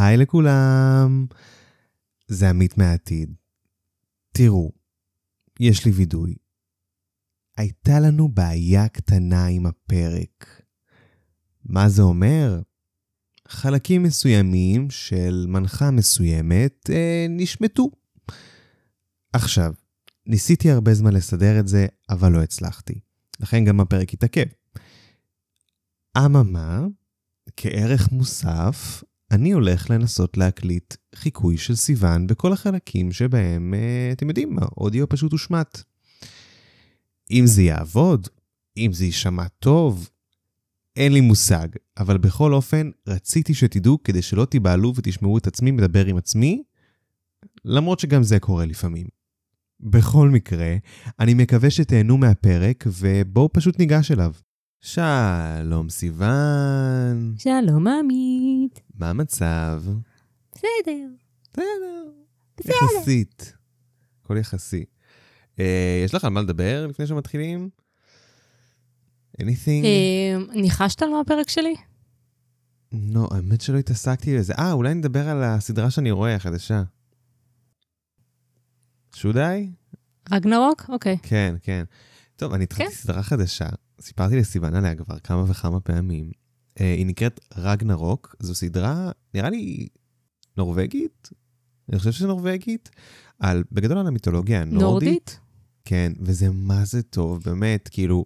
היי לכולם, זה עמית מהעתיד. תראו, יש לי וידוי. הייתה לנו בעיה קטנה עם הפרק. מה זה אומר? חלקים מסוימים של מנחה מסוימת אה, נשמטו. עכשיו, ניסיתי הרבה זמן לסדר את זה, אבל לא הצלחתי. לכן גם הפרק התעכב. אממה, כערך מוסף, אני הולך לנסות להקליט חיקוי של סיוון בכל החלקים שבהם, אה, אתם יודעים מה, אודיו פשוט הושמט. אם זה יעבוד, אם זה יישמע טוב, אין לי מושג, אבל בכל אופן, רציתי שתדעו כדי שלא תיבהלו ותשמעו את עצמי מדבר עם עצמי, למרות שגם זה קורה לפעמים. בכל מקרה, אני מקווה שתהנו מהפרק, ובואו פשוט ניגש אליו. שלום סיוון. שלום עמית. מה המצב? בסדר. בסדר. בסדר. יחסית. הכל יחסי. אה, יש לך על מה לדבר לפני שמתחילים? anything? אה, ניחשת על מה הפרק שלי? לא, האמת שלא התעסקתי בזה. אה, אולי נדבר על הסדרה שאני רואה, החדשה. שודי? רגנרוק? אוקיי. כן, כן. טוב, אני התחלתי כן. סדרה חדשה, סיפרתי לסיוון עליה כבר כמה וכמה פעמים. אה, היא נקראת רגנרוק, זו סדרה, נראה לי, נורבגית? אני חושב שזה נורבגית. על, בגדול על המיתולוגיה הנורדית. נורדית? כן, וזה מה זה טוב, באמת, כאילו,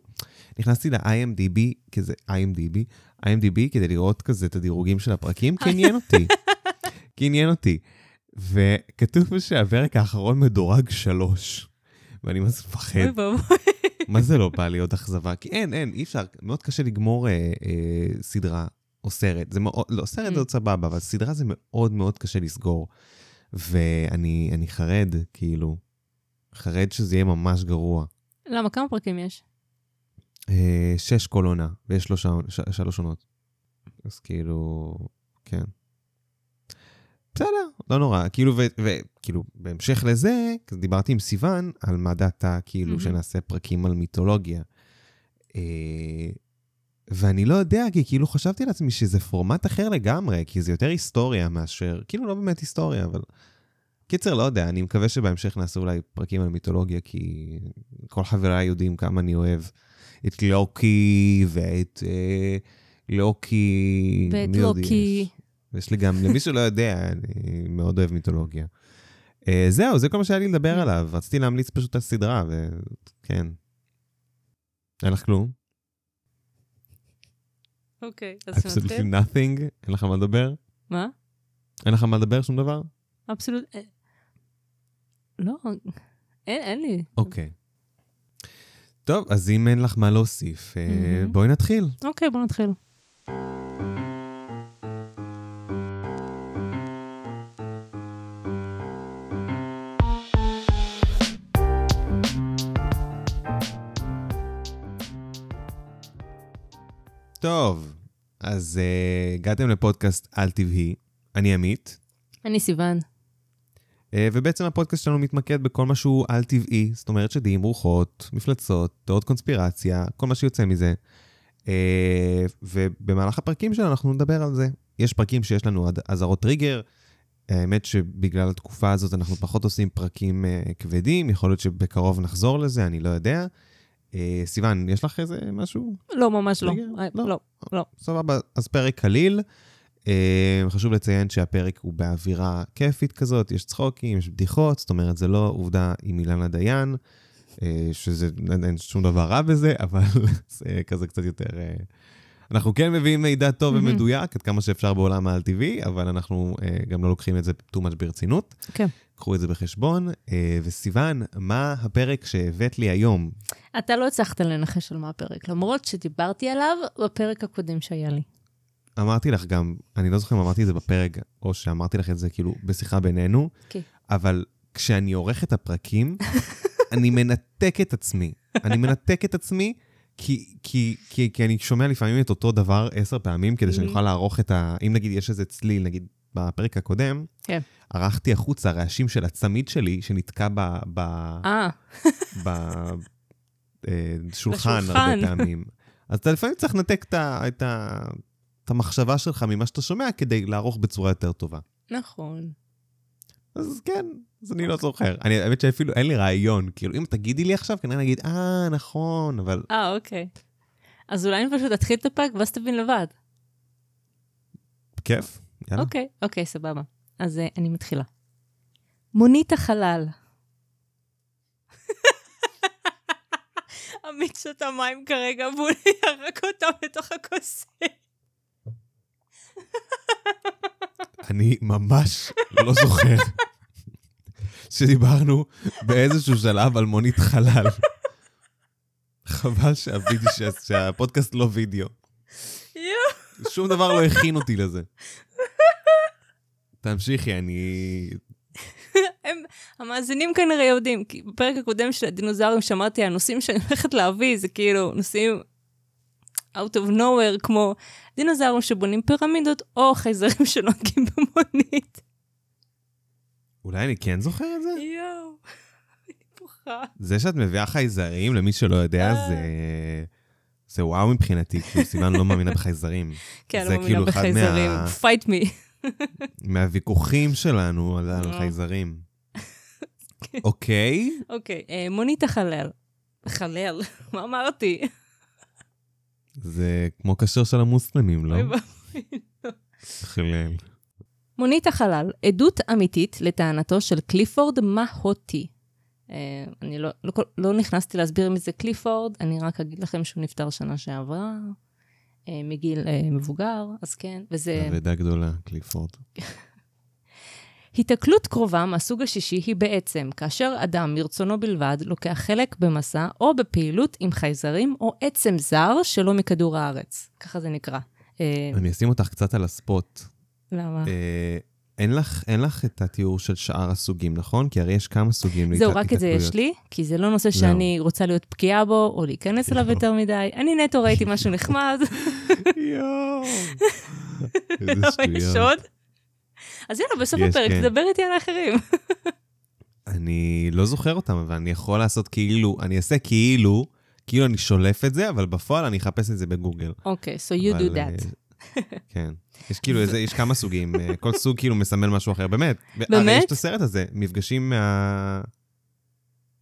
נכנסתי ל-IMDB, כזה, IMDB, IMDB כדי לראות כזה את הדירוגים של הפרקים, כי עניין אותי. כי עניין אותי. וכתוב שהפרק האחרון מדורג שלוש. ואני מפחד. אוי ואבוי. מה זה לא בא לי עוד אכזבה? כי אין, אין, אי אפשר, מאוד קשה לגמור אה, אה, סדרה או סרט. זה מאוד, לא, סרט Mm. זה עוד סבבה, אבל סדרה זה מאוד מאוד קשה לסגור. ואני אני חרד, כאילו, חרד שזה יהיה ממש גרוע. למה? כמה פרקים יש? אה, שש כל עונה, ויש שלוש עונות. אז כאילו, כן. בסדר, לא נורא. כאילו, וכאילו, בהמשך לזה, דיברתי עם סיוון על מה דעתה, כאילו, מהמם. שנעשה פרקים על מיתולוגיה. אה, ואני לא יודע, כי כאילו חשבתי לעצמי שזה פורמט אחר לגמרי, כי זה יותר היסטוריה מאשר, כאילו לא באמת היסטוריה, אבל... קיצר, לא יודע, אני מקווה שבהמשך נעשה אולי פרקים על מיתולוגיה, כי כל חבריי יודעים כמה אני אוהב את לוקי ואת אה, לוקי. ואת לוקי. יש? לי גם, למי שלא יודע, אני מאוד אוהב מיתולוגיה. אה, זהו, זה כל מה שהיה לי לדבר עליו. רציתי להמליץ פשוט על סדרה, וכן. אין לך כלום? אוקיי, אז absolutely שנתחיל? nothing? אין לך מה לדבר? מה? אין לך מה לדבר? שום דבר? אבסולוט... אה, לא, אין אין לי. אוקיי. טוב, אז אם אין לך מה להוסיף, אה, מהמם. בואי נתחיל. אוקיי, בוא נתחיל. טוב, אז uh, הגעתם לפודקאסט על טבעי, אני עמית, אני סיוון. uh, ובעצם הפודקאסט שלנו מתמקד בכל מה שהוא על טבעי, זאת אומרת שדים, רוחות, מפלצות, תיאוריות קונספירציה, כל מה שיוצא מזה. Uh, ובמהלך הפרקים שלנו אנחנו נדבר על זה. יש פרקים שיש לנו אזהרות טריגר, האמת שבגלל התקופה הזאת אנחנו פחות עושים פרקים uh, כבדים, יכול להיות שבקרוב נחזור לזה, אני לא יודע. Uh, סיוון, יש לך איזה משהו? לא, ממש לא. אה, לא. לא. לא. סבבה, אז פרק קליל. אה, חשוב לציין שהפרק הוא באווירה כיפית כזאת, יש צחוקים, יש בדיחות, זאת אומרת, זה לא עובדה עם אילנה דיין, אה, שזה, אין, שום דבר רע בזה, אבל זה כזה קצת יותר... אה, אנחנו כן מביאים מידע טוב מהמם. ומדויק, עד כמה שאפשר בעולם העל-טבעי, אבל אנחנו אה, גם לא לוקחים את זה too much ברצינות. כן. קחו את זה בחשבון. אה, וסיוון, מה הפרק שהבאת לי היום? אתה לא הצלחת לנחש על מה הפרק, למרות שדיברתי עליו בפרק הקודם שהיה לי. אמרתי לך גם, אני לא זוכר אם אמרתי את זה בפרק, או שאמרתי לך את זה כאילו בשיחה בינינו, כן. אבל כשאני עורך את הפרקים, אני מנתק את עצמי. אני מנתק את עצמי, כי, כי, כי, כי אני שומע לפעמים את אותו דבר עשר פעמים, כדי שאני Mhm. אוכל לערוך את ה... אם נגיד יש איזה צליל, נגיד בפרק הקודם, כן. ערכתי החוצה רעשים של הצמיד שלי, שנתקע ב... ב... אה, בשולחן בשולחן. הרבה פעמים. אז אתה לפעמים צריך לנתק את ה- את ה... את המחשבה שלך ממה שאתה שומע כדי לערוך בצורה יותר טובה. נכון. אז כן, אז אני לא זוכר. אני, האמת שאפילו אין לי רעיון. כאילו, אם תגידי לי עכשיו, כנראה נגיד, אה, נכון, אבל... אה, אוקיי. אז אולי אני פשוט אתחיל את הפרק ואז תבין לבד. כיף, יאללה. אוקיי, אוקיי, סבבה. אז uh, אני מתחילה. מונית החלל. עמית שותה מים כרגע, והוא ירק אותם לתוך הכוס. אני ממש לא זוכר שדיברנו באיזשהו שלב על מונית חלל. חבל שהווידאו, שה- שהפודקאסט לא וידאו. שום דבר לא הכין אותי לזה. תמשיכי, אני... הם, המאזינים כנראה יודעים, כי בפרק הקודם של הדינוזאורים שמעתי, הנושאים שאני הולכת להביא זה כאילו נושאים out of nowhere, כמו דינוזאורים שבונים פירמידות, או חייזרים שנוהגים במונית. אולי אני כן זוכר את זה? יואו, אני בוכה. זה שאת מביאה חייזרים, למי שלא יודע, אה. זה... זה וואו מבחינתי, כאילו סיוון לא מאמינה בחייזרים. כן, לא מאמינה כאילו בחייזרים. fight me. מהוויכוחים שלנו על על אה. חייזרים. אוקיי? אוקיי, אה, מונית החלל. חלל, מה אמרתי? זה כמו כשר של המוסלמים, לא? ואבוי. חלל. מונית החלל, עדות אמיתית לטענתו של קליפורד מהוטי. אה, אני לא, לא, לא נכנסתי להסביר מי זה קליפורד, אני רק אגיד לכם שהוא נפטר שנה שעברה, מגיל אה, מבוגר, אז כן, וזה... אבדה גדולה, קליפורד. היתקלות קרובה מהסוג השישי היא בעצם כאשר אדם מרצונו בלבד לוקח חלק במסע או בפעילות עם חייזרים או עצם זר שלא מכדור הארץ. ככה זה נקרא. אה, אני אשים אותך קצת על הספוט. למה? אין לך, אין לך את התיאור של שאר הסוגים, נכון? כי הרי יש כמה סוגים זהו, רק את זה יש. לי, כי זה לא נושא. שאני רוצה להיות בקיאה בו, או להיכנס אליו. יותר מדי. אני נטו ראיתי משהו נחמד, יואו. איזה שטויות. אז יאללה, בסוף יש, הפרק כן. תדבר איתי על האחרים. אני לא זוכר אותם, אבל אני יכול לעשות כאילו, אני אעשה כאילו, כאילו אני שולף את זה, אבל בפועל אני אחפש את זה בגוגל. אוקיי, so you אבל, do that. אה, כן. יש כאילו איזה, יש כמה סוגים, אה, כל סוג כאילו מסמל משהו אחר, באמת. הרי באמת? יש את הסרט הזה, מפגשים מה...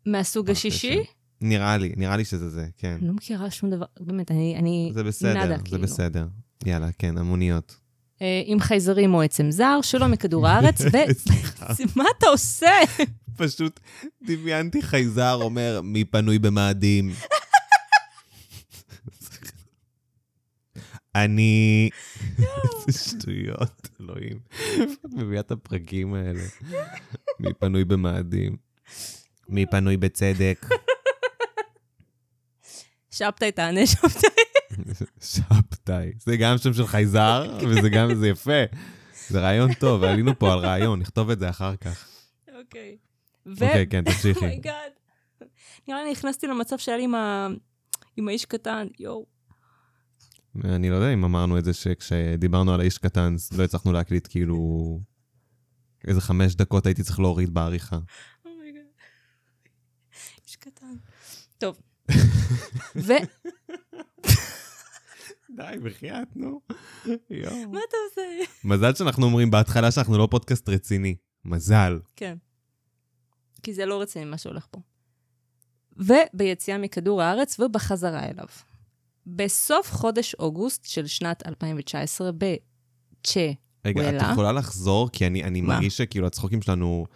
מהסוג מה השישי? הקשר? נראה לי, נראה לי שזה זה, כן. אני לא מכירה שום דבר, באמת, אני... אני זה בסדר, נאדה, זה כאילו. בסדר. יאללה, כן, המוניות. אה, עם חייזרים או עצם זר, שלא מכדור הארץ, ו... מה אתה עושה? פשוט דמיינתי חייזר אומר, מי פנוי במאדים. אני... איזה שטויות, אלוהים. את מביאה את הפרקים האלה. מי פנוי במאדים. מי פנוי בצדק. שבתאי תענה שבתאי. שבתאי. זה גם שם של חייזר, וזה גם, זה יפה. זה רעיון טוב, עלינו פה על רעיון, נכתוב את זה אחר כך. אוקיי. אוקיי, כן, תמשיכי. oh my god. נראה לי נכנסתי למצב שהיה לי עם האיש קטן, יואו. אני לא יודע אם אמרנו את זה שכשדיברנו על האיש קטן, לא הצלחנו להקליט כאילו... איזה חמש דקות הייתי צריך להוריד בעריכה. oh my god. איש קטן. טוב. ו... די, בחייאת, נו. מה אתה עושה? מזל שאנחנו אומרים בהתחלה שאנחנו לא פודקאסט רציני. מזל. כן. כי זה לא רציני מה שהולך פה. וביציאה מכדור הארץ ובחזרה אליו. בסוף חודש אוגוסט של שנת 2019, בצ'ה, רגע, את. יכולה לחזור? כי אני, אני? מרגיש שכאילו הצחוקים שלנו...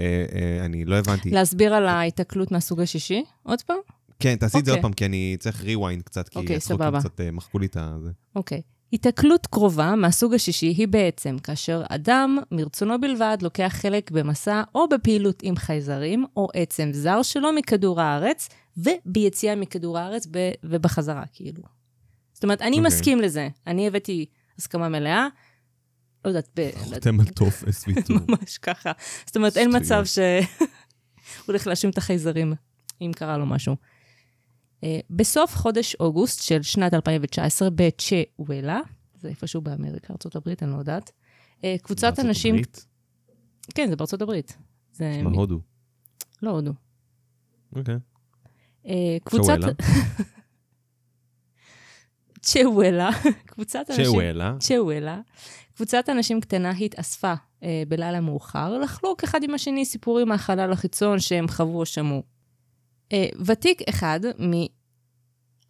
אה, אה, אני לא הבנתי. להסביר על ההיתקלות מהסוג השישי? עוד פעם? כן, תעשי את זה עוד אוקיי. פעם, כי אני צריך rewind קצת, כי אוקיי, הצחוקים סבבה. קצת אה, מחקו לי את הזה. אוקיי. היתקלות קרובה מהסוג השישי היא בעצם כאשר אדם, מרצונו בלבד, לוקח חלק במסע או בפעילות עם חייזרים או עצם זר שלו מכדור הארץ, וביציאה מכדור הארץ ב- ובחזרה, כאילו. זאת אומרת, אני אוקיי. מסכים לזה. אני הבאתי הסכמה מלאה, לא יודעת, ב... חותם על טופס ויתור. ממש ככה. זאת אומרת, אין. מצב שהוא הולך להאשים את החייזרים, אם קרה לו משהו. אה, בסוף חודש אוגוסט של שנת 2019, בצ'וולה, זה איפשהו באמריקה, ארה"ב, אני לא יודעת, אה, קבוצת בארצות אנשים... הברית? כן, זה בארצות הברית. זה... מה, הודו? לא הודו. אוקיי. אה, קבוצת... צ'וולה, קבוצת אנשים... צ'וולה. צ'וולה. קבוצת אנשים קטנה התאספה אה, בלילה מאוחר לחלוק אחד עם השני סיפורים מהחלל החיצון שהם חוו או שמעו. אה, ותיק אחד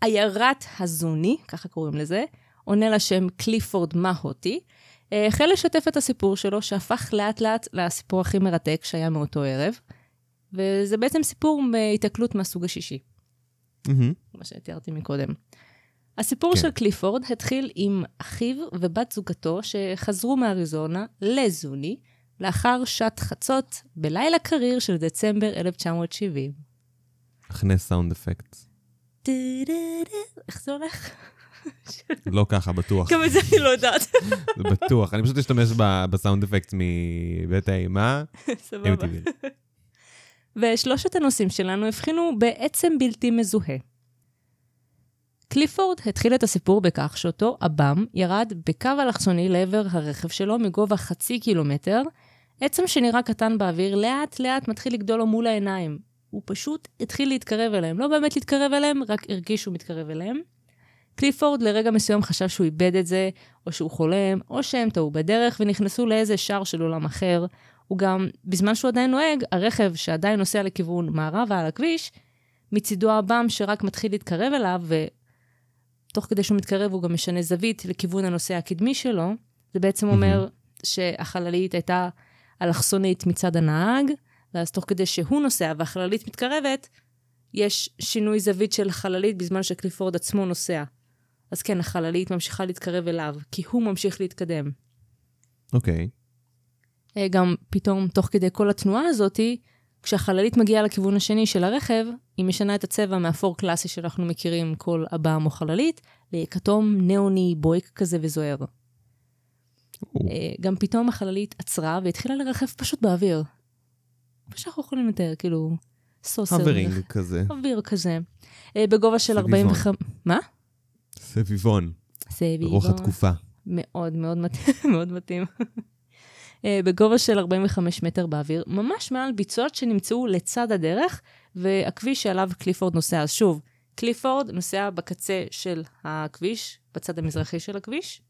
מעיירת הזוני, ככה קוראים לזה, עונה לשם קליפורד מהוטי, אה, החל לשתף את הסיפור שלו, שהפך לאט לאט לסיפור הכי מרתק שהיה מאותו ערב, וזה בעצם סיפור מהיתקלות מהסוג השישי. מהמם. מה שתיארתי מקודם. הסיפור כן. של קליפורד התחיל עם אחיו ובת זוגתו שחזרו מאריזונה לזוני לאחר שעת חצות בלילה קריר של דצמבר 1970. הכנס סאונד אפקט. איך זה הולך? לא ככה, בטוח. גם את זה אני לא יודעת. בטוח. אני פשוט אשתמש בסאונד אפקט מבית האימה. סבבה. ושלושת הנושאים שלנו הבחינו בעצם בלתי מזוהה. קליפורד התחיל את הסיפור בכך שאותו עב"ם ירד בקו אלכסוני לעבר הרכב שלו מגובה חצי קילומטר, עצם שנראה קטן באוויר לאט לאט מתחיל לגדול לו מול העיניים. הוא פשוט התחיל להתקרב אליהם, לא באמת להתקרב אליהם, רק הרגיש שהוא מתקרב אליהם. קליפורד לרגע מסוים חשב שהוא איבד את זה, או שהוא חולם, או שהם טעו בדרך ונכנסו לאיזה שער של עולם אחר. הוא גם, בזמן שהוא עדיין נוהג, הרכב שעדיין נוסע לכיוון מערבה על הכביש, מצידו הבם שרק מתחיל להתקרב אליו, ותוך כדי שהוא מתקרב הוא גם משנה זווית לכיוון הנוסע הקדמי שלו. זה בעצם אומר שהחללית הייתה אלכסונית מצד הנהג, ואז תוך כדי שהוא נוסע והחללית מתקרבת, יש שינוי זווית של החללית בזמן שקליפורד עצמו נוסע. אז כן, החללית ממשיכה להתקרב אליו, כי הוא ממשיך להתקדם. אוקיי. אה, גם פתאום, תוך כדי כל התנועה הזאתי, כשהחללית מגיעה לכיוון השני של הרכב, היא משנה את הצבע מאפור קלאסי שאנחנו מכירים כל אב"ם או חללית, לכתום ניאוני בויק כזה וזוהר. אה, גם פתאום החללית עצרה והתחילה לרחף פשוט באוויר. מה שאנחנו יכולים לתאר, כאילו, סוסר. הברינג כזה. אוויר כזה. אה, בגובה של סביבון. 45... מה? סביבון. סביבון. רוח התקופה. מאוד מאוד מתאים, מאוד מתאים. אה, בגובה של 45 מטר באוויר, ממש מעל ביצות שנמצאו לצד הדרך, והכביש שעליו קליפורד נוסע. אז שוב, קליפורד נוסע בקצה של הכביש, בצד המזרחי של הכביש.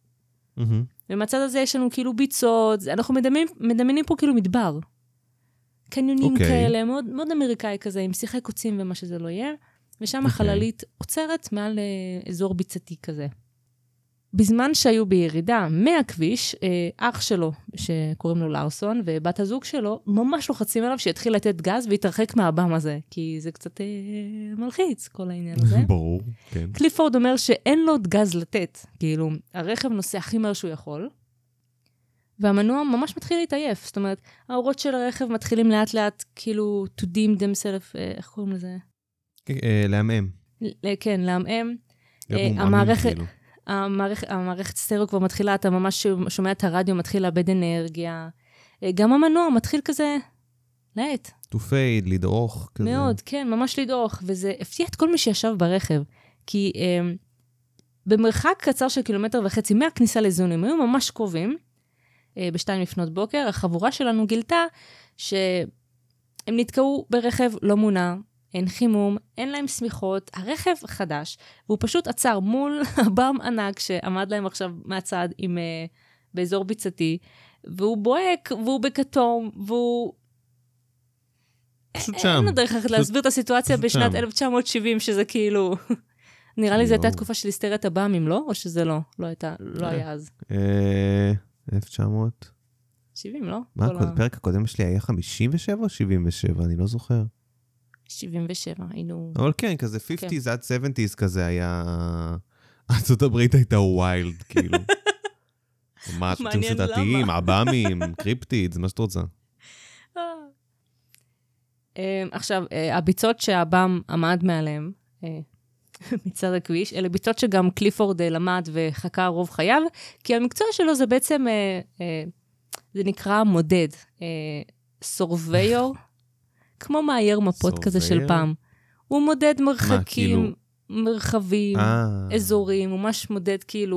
ומהצד הזה יש לנו כאילו ביצות, אנחנו מדמיינים, מדמיינים פה כאילו מדבר. קניונים אוקיי. כאלה, מאוד, מאוד אמריקאי כזה, עם שיחי קוצים ומה שזה לא יהיה, ושם אוקיי. החללית עוצרת מעל אה, אזור ביצתי כזה. בזמן שהיו בירידה מהכביש, אה, אח שלו, שקוראים לו לארסון, ובת הזוג שלו, ממש לוחצים עליו שיתחיל לתת גז ויתרחק מהבם הזה, כי זה קצת אה, מלחיץ, כל העניין הזה. ברור, כן. קליפורד אומר שאין לו עוד גז לתת. כאילו, הרכב נוסע הכי מהר שהוא יכול, והמנוע ממש מתחיל להתעייף. זאת אומרת, האורות של הרכב מתחילים לאט לאט, כאילו, to dim themselves, אה, איך קוראים לזה? אה, לעמעם. כן, לעמעם. המערכת- כאילו. המערכת, סטריאו כבר מתחילה, אתה ממש שומע את הרדיו, מתחיל לאבד אנרגיה. אה, גם המנוע מתחיל כזה, לאט. to fade, לדרוך, כזה. מאוד, כן, ממש לדעוך, וזה הפתיע את כל מי שישב ברכב, כי um, במרחק קצר של קילומטר וחצי מהכניסה לזונים, היו ממש קרובים, uh, בשתיים לפנות בוקר, החבורה שלנו גילתה שהם נתקעו ברכב לא מונע, אין חימום, אין להם שמיכות, הרכב חדש, והוא פשוט עצר מול אב"ם ענק שעמד להם עכשיו מהצד עם, uh, באזור ביצתי, והוא בוהק, והוא בכתום, והוא פשוט שם. אין עוד דרך אחרת פשוט- להסביר את הסיטואציה בשנת שם. 1970, שזה כאילו... נראה לי זו הייתה. תקופה של היסטריית הבאמים, לא? או שזה לא? לא הייתה, לא אה. היה אז. אה, 1900. 70, לא? מה, הפרק הקודם שלי היה 57 או 77? אני לא זוכר. 77, היינו... אבל כן, כזה 50's עד 70's כזה היה... ארצות הברית הייתה wild, כאילו. מה, סדרתיים, למה. עב"מים, cryptids, מה שאת רוצה. אה. אה, עכשיו, אה, הביצות שהעב"ם עמד מעליהן, מצד הכביש, אלה ביצות שגם קליפורד למד וחקר רוב חייו, כי המקצוע שלו זה בעצם, זה נקרא מודד, surveyor, כמו מאייר מפות כזה של? פעם. הוא מודד מרחקים, כאילו? מרחבים, אה, אזורים, הוא ממש מודד כאילו,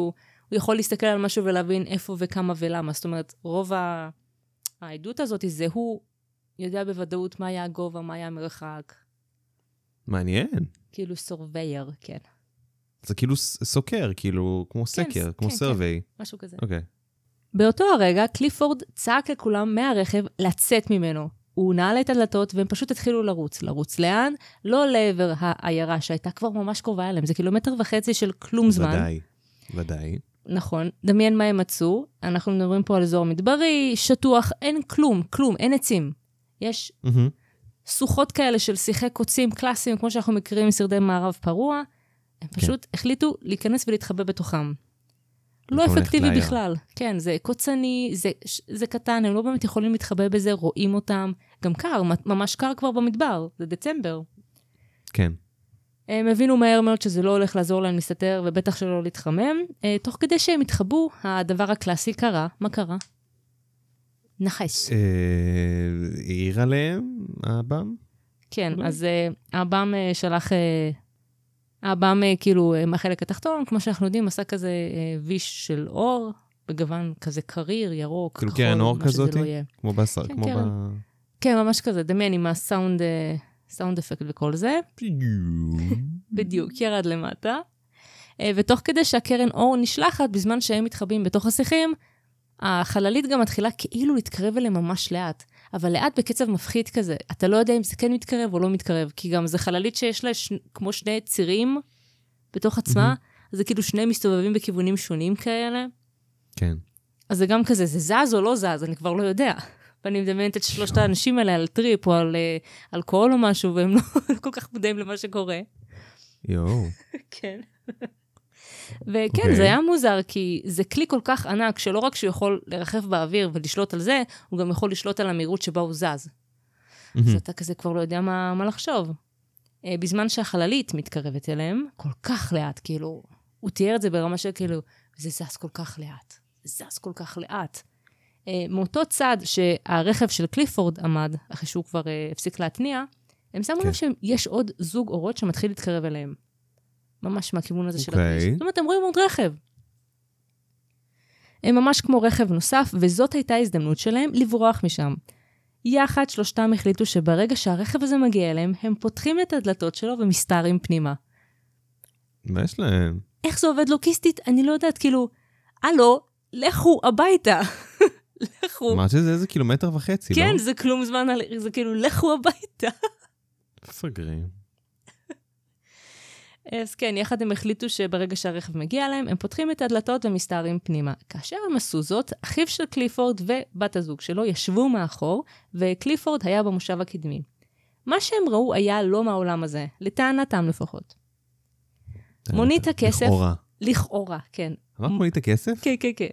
הוא יכול להסתכל על משהו ולהבין איפה וכמה ולמה. זאת אומרת, רוב ה... העדות הזאת זה הוא יודע בוודאות מה היה הגובה, מה היה המרחק. מעניין. כאילו surveyor, כן. זה כאילו סוקר, כאילו, כמו כן, סקר, ס- כמו כן, survey. משהו כזה. אוקיי. באותו הרגע, קליפורד צעק לכולם מהרכב לצאת ממנו. הוא נעל את הדלתות והם פשוט התחילו לרוץ. לרוץ לאן? לא לעבר העיירה שהייתה כבר ממש קרובה אליהם. זה קילומטר וחצי של כלום זמן. ודאי, ודאי. נכון. דמיין מה הם מצאו. אנחנו מדברים פה על אזור מדברי, שטוח, אין כלום, כלום, אין עצים. יש מהמם. סוחות כאלה של שיחי קוצים קלאסיים, כמו שאנחנו מכירים משרדי מערב פרוע. הם כן. פשוט החליטו להיכנס ולהתחבא בתוכם. לא אפקטיבי. בכלל. כן, זה קוצני, זה, זה קטן, הם לא באמת יכולים להתחבא בזה, רואים אותם. גם קר, ממש קר כבר במדבר, זה דצמבר. כן. הם הבינו מהר מאוד שזה לא הולך לעזור להם להסתתר, ובטח שלא להתחמם. אה, תוך כדי שהם התחבאו, הדבר הקלאסי קרה. מה קרה? נחש. אה, העיר עליהם, האב"ם? כן. אז האב"ם uh, שלח... האב"ם כאילו uh, מהחלק התחתון, כמו שאנחנו יודעים, עשה כזה uh, ויש של אור, בגוון כזה קריר, ירוק, כאילו כחול, קרן אור מה שזה כזאתי? לא יהיה. כמו בשר, כן, כמו קרן. ב... כן, ממש כזה, דמיין עם הסאונד אה, סאונד אפקט וכל זה. בדיוק, ירד למטה. אה, ותוך כדי שהקרן אור נשלחת, בזמן שהם מתחבאים בתוך השיחים, החללית גם מתחילה כאילו להתקרב אליהם ממש לאט. אבל לאט בקצב מפחיד כזה. אתה לא יודע אם זה כן מתקרב או לא מתקרב, כי גם זו חללית שיש לה ש... כמו שני צירים בתוך עצמה, מהמם. אז זה כאילו שניהם מסתובבים בכיוונים שונים כאלה. כן. אז זה גם כזה, זה זז או לא זז, אני כבר לא יודע. ואני מדמיינת את שלושת האנשים האלה על טריפ או על אה, אלכוהול או משהו, והם לא כל כך מודעים למה שקורה. יואו. כן. וכן, אוקיי. זה היה מוזר, כי זה כלי כל כך ענק, שלא רק שהוא יכול לרחף באוויר ולשלוט על זה, הוא גם יכול לשלוט על המהירות שבה הוא זז. אז מהמם. אתה כזה כבר לא יודע מה, מה לחשוב. אה, בזמן שהחללית מתקרבת אליהם, כל כך לאט, כאילו, הוא תיאר את זה ברמה של כאילו, זה זז כל כך לאט, זה זז כל כך לאט. אה, מאותו צד שהרכב של קליפורד עמד, אחרי שהוא כבר אה, הפסיק להתניע, הם שמו כן. לב שיש עוד זוג אורות שמתחיל להתקרב אליהם. ממש מהכיוון הזה של אוקיי. הכביש. זאת אומרת, הם רואים עוד רכב. הם ממש כמו רכב נוסף, וזאת הייתה ההזדמנות שלהם לברוח משם. יחד שלושתם החליטו שברגע שהרכב הזה מגיע אליהם, הם פותחים את הדלתות שלו ומסתערים פנימה. מה יש להם? איך זה עובד לוגיסטית? אני לא יודעת, כאילו, הלו, לכו הביתה. לכו. אמרת שזה איזה קילומטר וחצי, לא? כן, זה כלום זמן, על- זה כאילו, לכו הביתה. מפגרים. אז כן, יחד הם החליטו שברגע שהרכב מגיע אליהם, הם פותחים את הדלתות ומסתערים פנימה. כאשר הם עשו זאת, אחיו של קליפורד ובת הזוג שלו ישבו מאחור, וקליפורד היה במושב הקדמי. מה שהם ראו היה לא מהעולם הזה, לטענתם לפחות. מונית הכסף- לכאורה. לכאורה, כן. אמרת מונית הכסף? כן, כן, כן.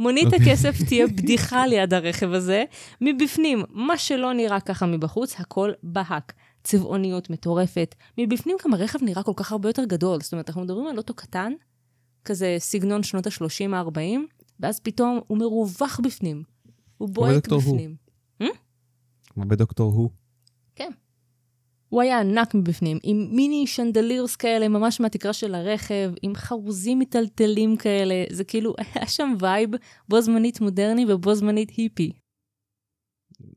מונית אוקיי. הכסף תהיה בדיחה ליד הרכב הזה. מבפנים, מה שלא נראה ככה מבחוץ, הכל בהק. צבעוניות מטורפת. מבפנים גם הרכב נראה כל כך הרבה יותר גדול. זאת אומרת, אנחנו מדברים על אוטו קטן, כזה סגנון שנות ה-30-40, ואז פתאום הוא מרווח בפנים. הוא בועט דוקטור הו. בפנים. כמו בדוקטור הו. כן. הוא היה ענק מבפנים, עם מיני chandeliers כאלה, ממש מהתקרה של הרכב, עם חרוזים מיטלטלים כאלה, זה כאילו, היה שם vibe בו זמנית מודרני ובו זמנית היפי.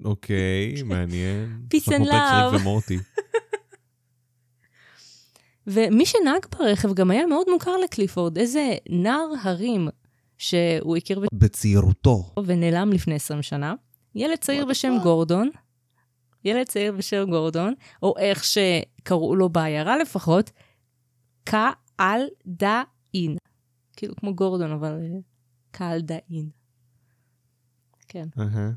אוקיי, מעניין. של love. ריק ומורטי. ומי שנהג ברכב גם היה מאוד מוכר לקליפורד, איזה נער הרים שהוא הכיר בצעירותו. ונעלם לפני 20 שנה. ילד צעיר בשם? גורדון, ילד צעיר בשם גורדון, או איך שקראו לו בעיירה לפחות, קהלדאין. כאילו כמו גורדון, אבל אה, קהלדאין. כן. אהה.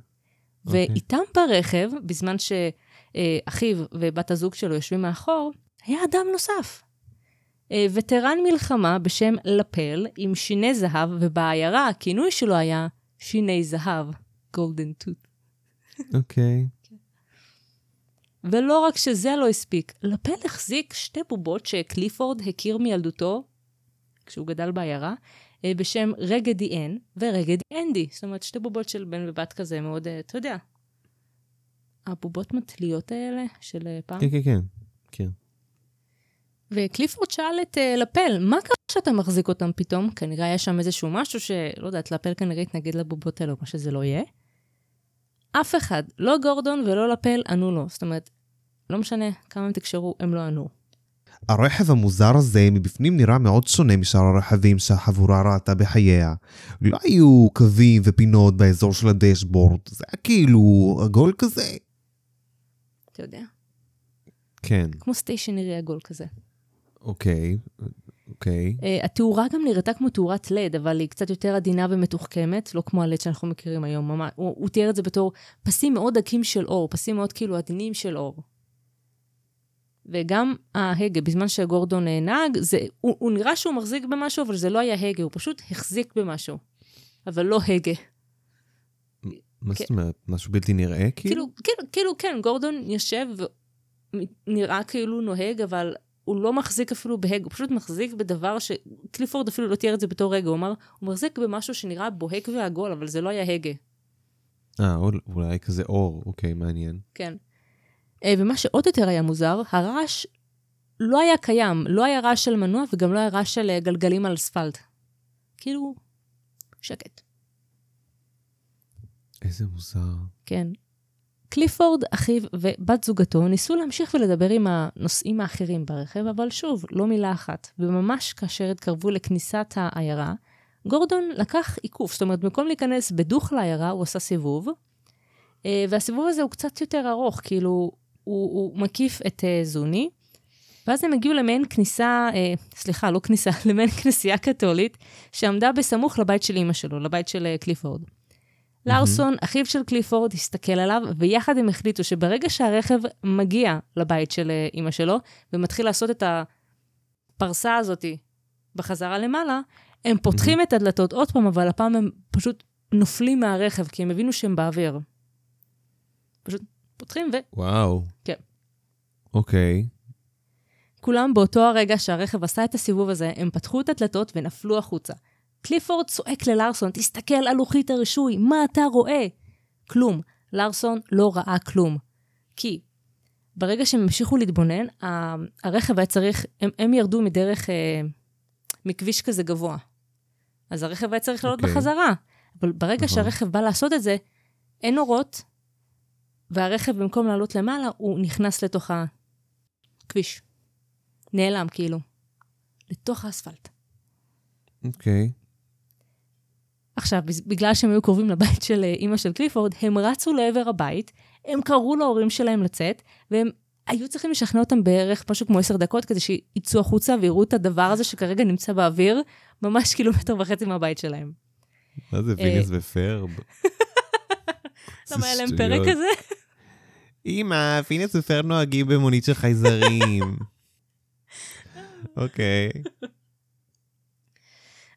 אוקיי. ואיתם ברכב, בזמן שאחיו ובת הזוג שלו יושבים מאחור, היה אדם נוסף. אה, וטרן מלחמה בשם לפל עם שיני זהב, ובעיירה הכינוי שלו היה שיני זהב, גולדן טוט. אוקיי. ולא רק שזה לא הספיק, לפל החזיק שתי בובות שקליפורד הכיר מילדותו, כשהוא גדל בעיירה, בשם רגדי אן ורגדי אנדי. זאת אומרת, שתי בובות של בן ובת כזה מאוד, אה, אתה יודע, הבובות מתליות האלה של אה, פעם. כן, כן, כן. כן. וקליפורד שאל את uh, לפל, מה קרה שאתה מחזיק אותם פתאום? כנראה היה שם איזשהו משהו שלא יודעת, לפל כנראה התנגד לבובות האלו, מה שזה לא יהיה. אף אחד, לא גורדון ולא לפל, ענו לו. זאת אומרת, לא משנה כמה הם תקשרו, הם לא ענו. הרכב המוזר הזה מבפנים נראה מאוד שונה משאר הרכבים שהחבורה ראתה בחייה. לא היו קווים ופינות באזור של הדשבורד, זה היה כאילו עגול כזה. אתה יודע, כן, כמו סטיישנרי עגול כזה. אוקיי, אוקיי. Uh, התאורה גם נראתה כמו תאורת לד, אבל היא קצת יותר עדינה ומתוחכמת, לא כמו הלד שאנחנו מכירים היום. ממש, הוא, הוא תיאר את זה בתור פסים מאוד דקים של אור, פסים מאוד כאילו עדינים של אור. וגם ההגה, בזמן שגורדון נהג, זה, הוא, הוא נראה שהוא מחזיק במשהו, אבל זה לא היה הגה, הוא פשוט החזיק במשהו. אבל לא הגה. מה כן. זאת אומרת? משהו בלתי נראה כאילו? כאילו, כאילו, כאילו, כן, גורדון יושב ונראה כאילו נוהג, אבל הוא לא מחזיק אפילו בהג, הוא פשוט מחזיק בדבר ש... קליפורד אפילו לא תיאר את זה בתור רגע, הוא אמר, הוא מחזיק במשהו שנראה בוהק ועגול, אבל זה לא היה הגה. אה, אול- אולי כזה אור, אוקיי, מעניין. כן. אה, ומה שעוד יותר היה מוזר, הרעש לא היה קיים, לא היה רעש של מנוע וגם לא היה רעש של אה, גלגלים על אספלט. כאילו, שקט. איזה מוזר. כן. קליפורד, אחיו ובת זוגתו ניסו להמשיך ולדבר עם הנוסעים האחרים ברכב, אבל שוב, לא מילה אחת. וממש כאשר התקרבו לכניסת העיירה, גורדון לקח עיקוף, זאת אומרת, במקום להיכנס בדוך לעיירה, הוא עשה סיבוב, אה, והסיבוב הזה הוא קצת יותר ארוך, כאילו, הוא, הוא מקיף את אה, זוני, ואז הם הגיעו למעין כניסה, אה, סליחה, לא כניסה, למעין כנסייה קתולית, שעמדה בסמוך לבית של אימא שלו, לבית של אה, קליפורד. לארסון, אחיו של קליפורד, הסתכל עליו, ויחד הם החליטו שברגע שהרכב מגיע לבית של אה, אימא שלו, ומתחיל לעשות את הפרסה הזאת בחזרה למעלה, הם פותחים את הדלתות עוד פעם, אבל הפעם הם פשוט נופלים מהרכב, כי הם הבינו שהם באוויר. פשוט פותחים ו... וואו. כן. אוקיי. כולם באותו הרגע שהרכב עשה את הסיבוב הזה, הם פתחו את הדלתות ונפלו החוצה. קליפורד צועק ללארסון, תסתכל על לוחית הרישוי, מה אתה רואה? כלום. לארסון לא ראה כלום. כי ברגע שהם המשיכו להתבונן, ה- הרכב היה צריך, הם, הם ירדו מדרך, אה, מכביש כזה גבוה. אז הרכב היה צריך לעלות אוקיי. בחזרה. אבל ברגע נכון. שהרכב בא לעשות את זה, אין אורות, והרכב במקום לעלות למעלה, הוא נכנס לתוך הכביש. נעלם כאילו. לתוך האספלט. אוקיי. עכשיו, בז- בגלל שהם היו קרובים לבית של אה, אימא של קליפורד, הם רצו לעבר הבית, הם קראו להורים שלהם לצאת, והם היו צריכים לשכנע אותם בערך משהו כמו עשר דקות, כדי שיצאו החוצה ויראו את הדבר הזה שכרגע נמצא באוויר, ממש קילומטר וחצי מהבית שלהם. מה זה אה, פיניאס ופרב? למה היה להם. פרק כזה? אמא, פיניאס ופרב נוהגים במונית של חייזרים. אוקיי.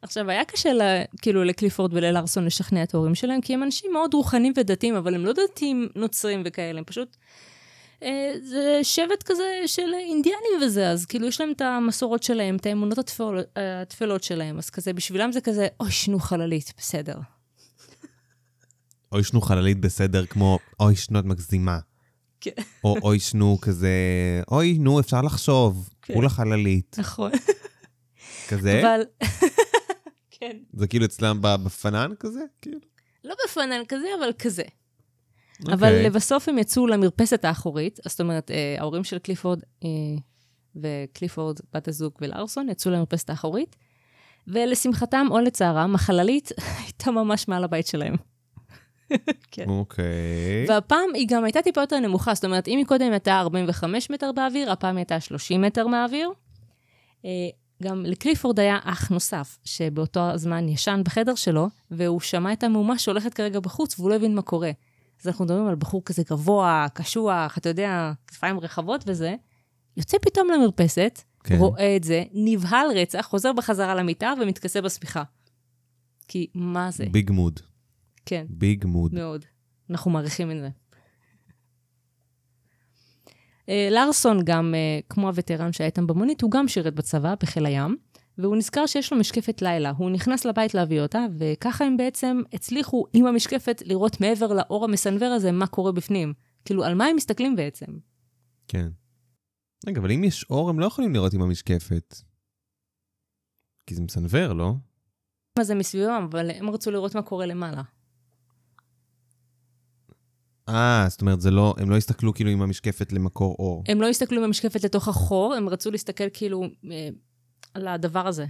עכשיו, היה קשה לה, כאילו לקליפורד וללארסון לשכנע את ההורים שלהם, כי הם אנשים מאוד רוחניים ודתיים, אבל הם לא דתיים נוצרים וכאלה, הם פשוט... אה, זה שבט כזה של אינדיאנים וזה, אז כאילו יש להם את המסורות שלהם, את האמונות התפל, התפלות שלהם, אז כזה, בשבילם זה כזה, אוי, שנו חללית, בסדר. אוי שנו חללית בסדר כמו אוי שנו את מגזימה. כן. או אוי שנו כזה, אוי נו אפשר לחשוב, כן. כולה חללית. נכון. כזה? אבל... כן. זה כאילו אצלם בפנן כזה? כאילו. לא בפאנל כזה, אבל כזה. אוקיי. אבל לבסוף הם יצאו למרפסת האחורית, זאת אומרת, אה, ההורים של קליפורד אה, וקליפורד, בת הזוג ולארסון, יצאו למרפסת האחורית, ולשמחתם או לצערם, החללית הייתה ממש מעל הבית שלהם. כן. אוקיי. והפעם היא גם הייתה טיפה יותר נמוכה, זאת אומרת, אם היא קודם הייתה 45 מטר באוויר, הפעם היא הייתה 30 מטר מהאוויר. אה, גם לקליפורד היה אח נוסף, שבאותו הזמן ישן בחדר שלו, והוא שמע את המהומה שהולכת כרגע בחוץ, והוא לא הבין מה קורה. אז אנחנו מדברים על בחור כזה גבוה, קשוח, אתה יודע, כתפיים רחבות וזה. יוצא פתאום למרפסת, כן. רואה את זה, נבהל רצח, חוזר בחזרה למיטה ומתכסה בשמיכה. כי מה זה? ביג מוד. כן. ביג מוד. מאוד. אנחנו מעריכים את זה. אה, לארסון גם, אה, כמו הווטרן שהיה איתם במונית, הוא גם שירת בצבא, בחיל הים, והוא נזכר שיש לו משקפת לילה. הוא נכנס לבית להביא אותה, וככה הם בעצם הצליחו עם המשקפת לראות מעבר לאור המסנוור הזה מה קורה בפנים. כאילו, על מה הם מסתכלים בעצם? כן. רגע, אבל אם יש אור, הם לא יכולים לראות עם המשקפת. כי זה מסנוור, לא? מה זה מסביבם, אבל הם רצו לראות מה קורה למעלה. אה, זאת אומרת, זה לא, הם לא הסתכלו כאילו עם המשקפת למקור אור. הם לא הסתכלו עם המשקפת לתוך החור, הם רצו להסתכל כאילו אה, על הדבר הזה,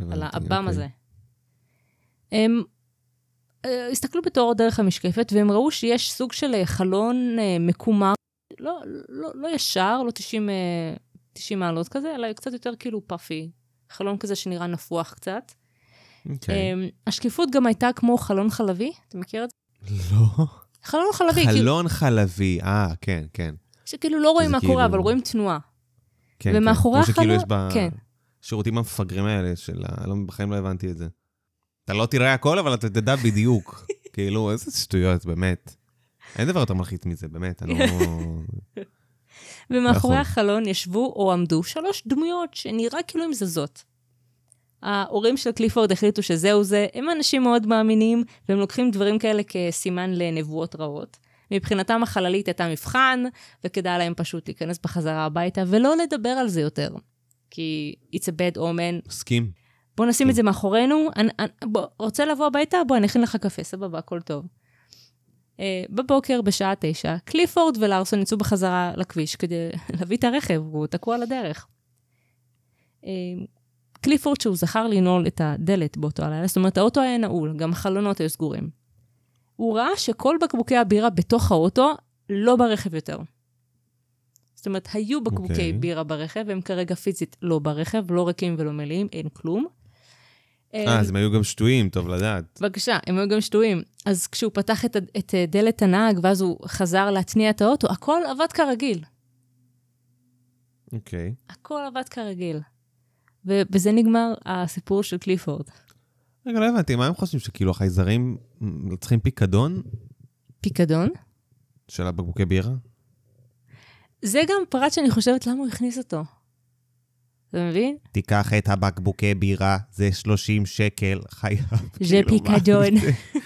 על הבנתי, האב"ם אוקיי. הזה. הם אה, הסתכלו בתור דרך המשקפת, והם ראו שיש סוג של אה, חלון אה, מקומר, לא, לא, לא ישר, לא 90, אה, 90 מעלות כזה, אלא קצת יותר כאילו פאפי. חלון כזה שנראה נפוח קצת. אוקיי. אה, השקיפות גם הייתה כמו חלון חלבי, אתה מכיר את זה? לא. חלון חלבי, כאילו, חלון חלבי, אה, כן, כן. שכאילו לא רואים מה קורה, כאילו- אבל רואים תנועה. כן, ומאחורי כן. כמו שכאילו החלון- יש כן. בשירותים המפגרים האלה של ה... לא, בחיים לא הבנתי את זה. אתה לא תראה הכל, אבל אתה תדע בדיוק. כאילו, איזה שטויות, באמת. אין דבר יותר מלחיץ מזה, באמת, אני לא... ומאחורי יכול. החלון ישבו או עמדו שלוש דמויות שנראה כאילו הן זזות. ההורים של קליפורד החליטו שזהו זה, הם אנשים מאוד מאמינים, והם לוקחים דברים כאלה כסימן לנבואות רעות. מבחינתם החללית הייתה מבחן, וכדאי להם פשוט להיכנס בחזרה הביתה ולא לדבר על זה יותר. כי it's a bad omen. מסכים. בוא נשים כן. את זה מאחורינו, אני, אני, בוא, רוצה לבוא הביתה? בוא, אני אכין לך קפה, סבבה, הכל טוב. Uh, בבוקר, בשעה תשע, קליפורד ולארסון יצאו בחזרה לכביש כדי להביא את הרכב, הוא תקוע על הדרך. Uh, קליפורד, שהוא זכר לנעול את הדלת באותו הלילה, זאת אומרת, האוטו היה נעול, גם החלונות היו סגורים. הוא ראה שכל בקבוקי הבירה בתוך האוטו לא ברכב יותר. זאת אומרת, היו בקבוקי אוקיי. okay. בירה ברכב, הם כרגע פיזית לא ברכב, לא ריקים ולא מלאים, אין כלום. אה, אז הם היו גם שטויים, טוב לדעת. בבקשה, הם היו גם שטויים. אז כשהוא פתח את, את אה, דלת הנהג, ואז הוא חזר להתניע את האוטו, הכל עבד כרגיל. אוקיי. הכל עבד כרגיל. ובזה נגמר הסיפור של קליפורד. רגע, לא הבנתי, מה הם חושבים, שכאילו החייזרים צריכים פיקדון פיקדון. של הבקבוקי בירה? זה גם פרט שאני חושבת למה הוא הכניס אותו. אתה מבין? תיקח את הבקבוקי בירה, זה 30 שקל, חייב. זה כאילו, פיקדון.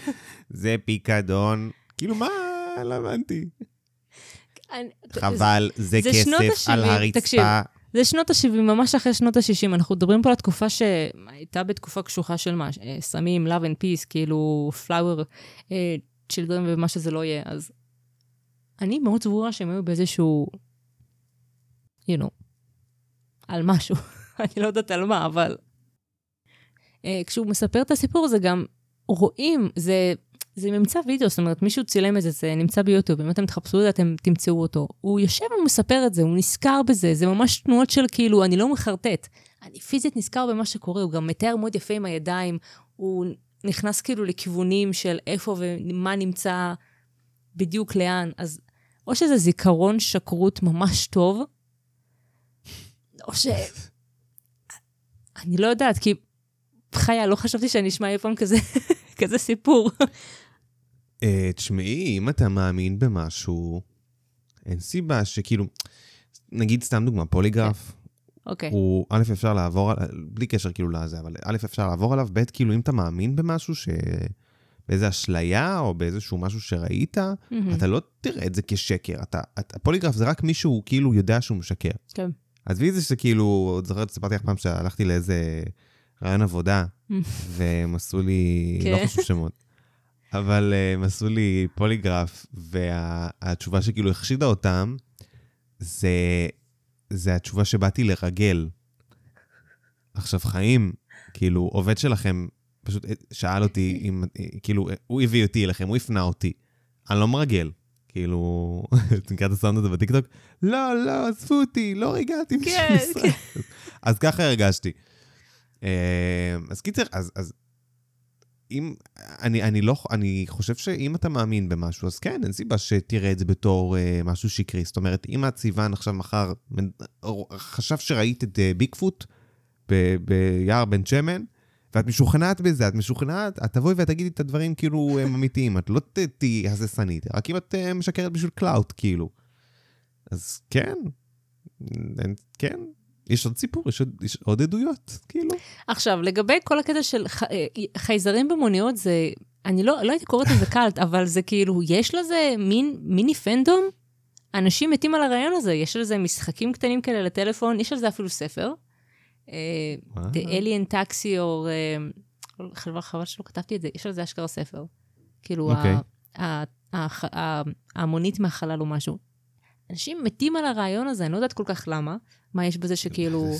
זה? פיקדון. כאילו, מה? לא הבנתי. חבל, זה כסף על. הרצפה. זה שנות ה-70, ממש אחרי שנות ה-60. אנחנו מדברים פה על התקופה שהייתה בתקופה קשוחה של מה? אה, סמים, love and peace, כאילו flower, אה, children ומה שזה לא יהיה. אז אני מאוד סבורה שהם היו באיזשהו, you know, על משהו. אני לא יודעת על מה, אבל... אה, כשהוא מספר את הסיפור הזה גם רואים, זה, זה ממצא וידאו, זאת אומרת, מישהו צילם את זה, זה נמצא ביוטיוב, אם אתם תחפשו את זה, אתם תמצאו אותו. הוא יושב ומספר את זה, הוא נזכר בזה, זה ממש תנועות של כאילו, אני לא מחרטט. אני פיזית נזכר במה שקורה, הוא גם מתאר מאוד יפה עם הידיים, הוא נכנס כאילו לכיוונים של איפה ומה נמצא בדיוק לאן, אז או שזה זיכרון שקרות ממש טוב, או ש... אני לא יודעת, כי חיה, לא חשבתי שאני אשמע אי פעם כזה, כזה סיפור. אה, תשמעי, אם אתה מאמין במשהו, אין סיבה שכאילו, נגיד סתם דוגמה, פוליגרף, אוקיי. הוא, א', אפשר לעבור, על- בלי קשר כאילו לזה, אבל א', אפשר לעבור עליו, ב', כאילו אם אתה מאמין במשהו ש... באיזה אשליה או באיזשהו משהו שראית, מהמם. אתה לא תראה את זה כשקר. אתה, אתה, הפוליגרף זה רק מישהו כאילו יודע שהוא משקר. כן. עזבי את זה שכאילו, עוד זוכרת, סיפרתי לך פעם שהלכתי לאיזה רעיון עבודה, והם עשו לי, כן. לא חשוב שמות, אבל אה, הם עשו לי פוליגרף, והתשובה שכאילו החשידה אותם, זה, זה התשובה שבאתי לרגל. עכשיו, חיים, כאילו, עובד שלכם פשוט אה, שאל אותי אם, אה, כאילו, הוא הביא אותי אליכם, הוא הפנה אותי. אני לא מרגל. כאילו, אתה מכיר את הסאונד הזה בטיקטוק? לא, לא, עזבו אותי, לא ריגלתי בשביל כן, משרד. אז ככה הרגשתי. אז קיצר, אז, אז אם, אני, אני לא, אני חושב שאם אתה מאמין במשהו, אז כן, אין סיבה שתראה את זה בתור אה, משהו שקרי. זאת אומרת, אם הצבען עכשיו מחר חושבת שראית את אה, ביגפוט ביער בן שמן, ואת משוכנעת בזה, את משוכנעת, את תבואי ותגידי את הדברים כאילו הם אמיתיים, את לא תהיי הססנית, רק אם את אה, משקרת בשביל clout, כאילו. אז כן, אין- כן, יש עוד סיפור, יש עוד, יש עוד עדויות, כאילו. עכשיו, לגבי כל הקטע של ח... אה, חייזרים במוניות, זה... אני לא, לא הייתי קוראת לזה cult, אבל זה כאילו, יש לזה מין מיני fandom? אנשים מתים על הרעיון הזה, יש לזה משחקים קטנים כאלה לטלפון, יש על זה אפילו ספר. אה? The Alien Taxi, או... אה, חבל, חבל שלא כתבתי את זה, יש על זה אשכרה ספר. כאילו, אוקיי. הח- ה- המונית מהחלל או משהו. אנשים מתים על הרעיון הזה, אני לא יודעת כל כך למה. מה יש בזה שכאילו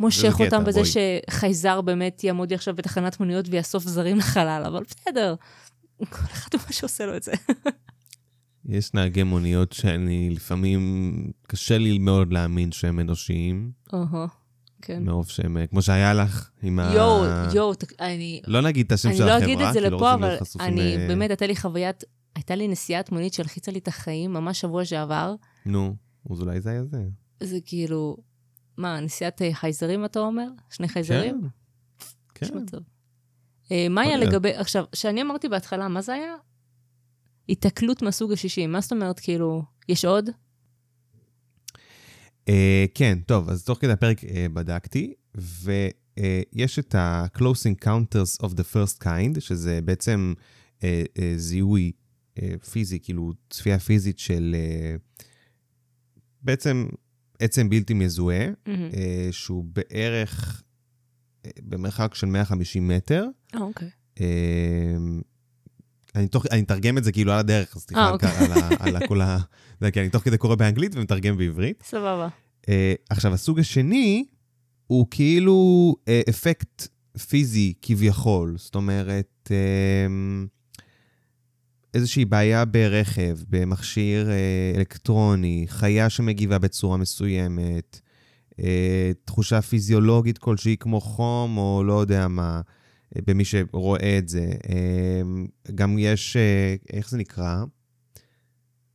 מושך אותם בזה בואי. שחייזר באמת יעמוד לי עכשיו בתחנת מוניות ויאסוף זרים לחלל, אבל בסדר. כל אחד מה שעושה לו את זה. יש נהגי מוניות שאני לפעמים, קשה לי מאוד להאמין שהם אנושיים, אוהו, כן. מרוב שהם, כמו שהיה לך עם ה... יואו, יואו, אני... לא נגיד את השם אני של לא החברה, אגיד את זה כי לא לפה, רוצים אבל להיות חשופים אני, ל- באמת, הייתה לי חוויית, הייתה לי נסיעת מונית שהלחיצה לי את החיים ממש שבוע שעבר. נו, אז אולי זה היה זה. זה כאילו, מה, נסיעת חייזרים אתה אומר? שני חייזרים? כן. כן. אה, מה היה. לגבי, עכשיו, שאני אמרתי בהתחלה, מה זה היה? היתקלות מהסוג השישי. מה זאת אומרת, כאילו, יש עוד? אה, כן, טוב, אז תוך כדי הפרק אה, בדקתי, ויש את ה-Close Encounters of the First Kind, שזה בעצם אה, אה, זיהוי פיזי, כאילו צפייה פיזית של אה, בעצם עצם בלתי מזוהה. אה, שהוא בערך אה, במרחק של 150 מטר. אה, אוקיי. אה, אני, תוך, אני אתרגם את זה כאילו על הדרך, אז סליחה אה, על, אוקיי. על, ה- על ה- כל ה... זה כי אני תוך כדי קורא באנגלית ומתרגם בעברית. סבבה. Uh, עכשיו, הסוג השני הוא כאילו uh, אפקט פיזי כביכול, זאת אומרת, uh, איזושהי בעיה ברכב, במכשיר uh, אלקטרוני, חיה שמגיבה בצורה מסוימת, uh, תחושה פיזיולוגית כלשהי כמו חום או לא יודע מה, uh, במי שרואה את זה. גם יש, איך זה נקרא?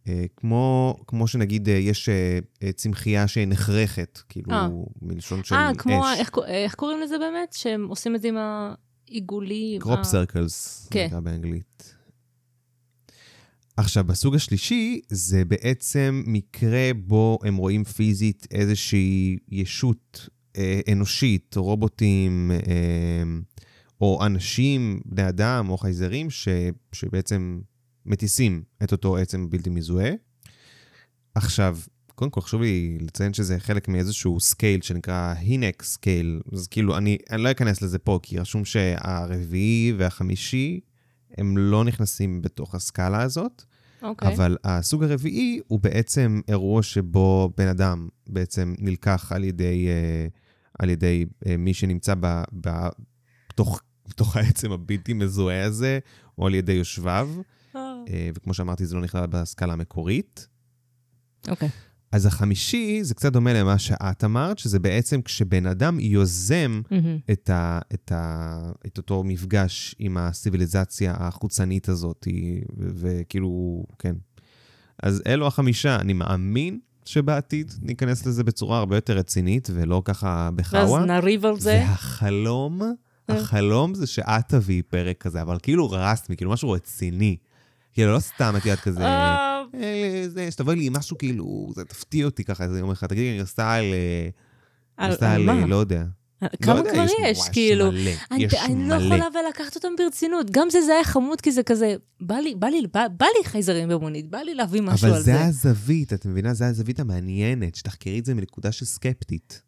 אה, כמו, כמו שנגיד אה, יש אה, אה, צמחייה שנחרכת, כאילו, אה. מלשון של אה, אש. כמו, ה- איך, אה, איך קוראים לזה באמת? שהם עושים את זה עם העיגולים? קרופ ה- סרקלס, כן. נקרא באנגלית. עכשיו, בסוג השלישי, זה בעצם מקרה בו הם רואים פיזית איזושהי ישות אה, אנושית, רובוטים, אה, או אנשים, בני אדם, או חייזרים, ש, שבעצם מטיסים את אותו עצם בלתי מזוהה. עכשיו, קודם כל חשוב לי לציין שזה חלק מאיזשהו scale שנקרא Hynek scale, אז כאילו, אני, אני לא אכנס לזה פה, כי רשום שהרביעי והחמישי הם לא נכנסים בתוך הסקאלה הזאת, אוקיי. אבל הסוג הרביעי הוא בעצם אירוע שבו בן אדם בעצם נלקח על ידי, אה, על ידי אה, מי שנמצא ב, ב, בתוך, בתוך העצם הבלתי מזוהה הזה, או על ידי יושביו, אה, וכמו שאמרתי, זה לא נכלל בסקאלה המקורית. אוקיי. אז החמישי, זה קצת דומה למה שאת אמרת, שזה בעצם כשבן אדם יוזם מהמם. את, ה, את, ה, את אותו מפגש עם הסיביליזציה החוצנית הזאת, וכאילו, כן. אז אלו החמישה, אני מאמין שבעתיד ניכנס לזה בצורה הרבה יותר רצינית, ולא ככה ואז בחאווה. נריב על זה. והחלום, החלום זה שאת תביאי פרק כזה, אבל כאילו רסמי, כאילו משהו רציני. כאילו, לא סתם את יודעת כזה, אה, אה, שתבואי לי עם משהו כאילו, זה תפתיע אותי ככה איזה יום אחד, תגידי, אני עושה על, אה, על עושה על על? אה, לא יודע. כמה לא יודע, כבר יש? כאילו, אני, לא. יכולה ולקחת אותם ברצינות. גם זה, זה היה חמוד, כי זה כזה, בא לי, בא לי, בא, לי חייזרים במונית, בא לי להביא משהו אבל על זה זה. הזווית, את מבינה? זה הזווית המעניינת, שתחקרי את זה מנקודה של סקפטית.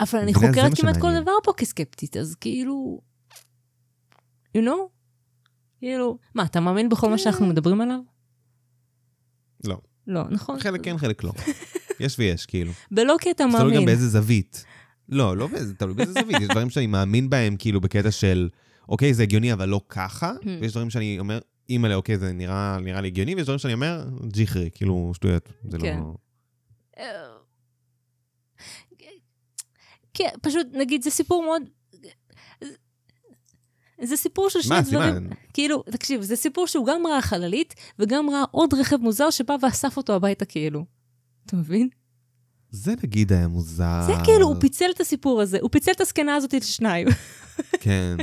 אבל אני חוקרת כמעט כל. דבר פה כסקפטית, אז כאילו... you know? כאילו... מה, אתה מאמין בכל מה שאנחנו מדברים עליו? לא. לא, נכון. חלק כן, חלק לא. יש ויש, כאילו. ולא כי אתה זה תלוי גם מאמין. באיזה זווית. לא, לא באיזה, תלוי באיזה זווית. יש דברים שאני מאמין בהם, כאילו, בקטע של, אוקיי, זה הגיוני, אבל לא ככה. Hmm. ויש דברים שאני אומר, אימא'לה, אוקיי, זה נראה נראה לי הגיוני, ויש דברים שאני אומר, ג'יחרי, כאילו, שטויות. זה כן. לא... אה, כן, פשוט, נגיד, זה סיפור מאוד... זה סיפור של שני מה, דברים. סימן? כאילו, תקשיב, זה סיפור שהוא גם ראה חללית, וגם ראה עוד רכב מוזר שבא ואסף אותו הביתה, כאילו. אתה מבין? זה נגיד היה מוזר. זה כאילו, הוא פיצל את הסיפור הזה, הוא פיצל את הזקנה הזאת לשניים. כן.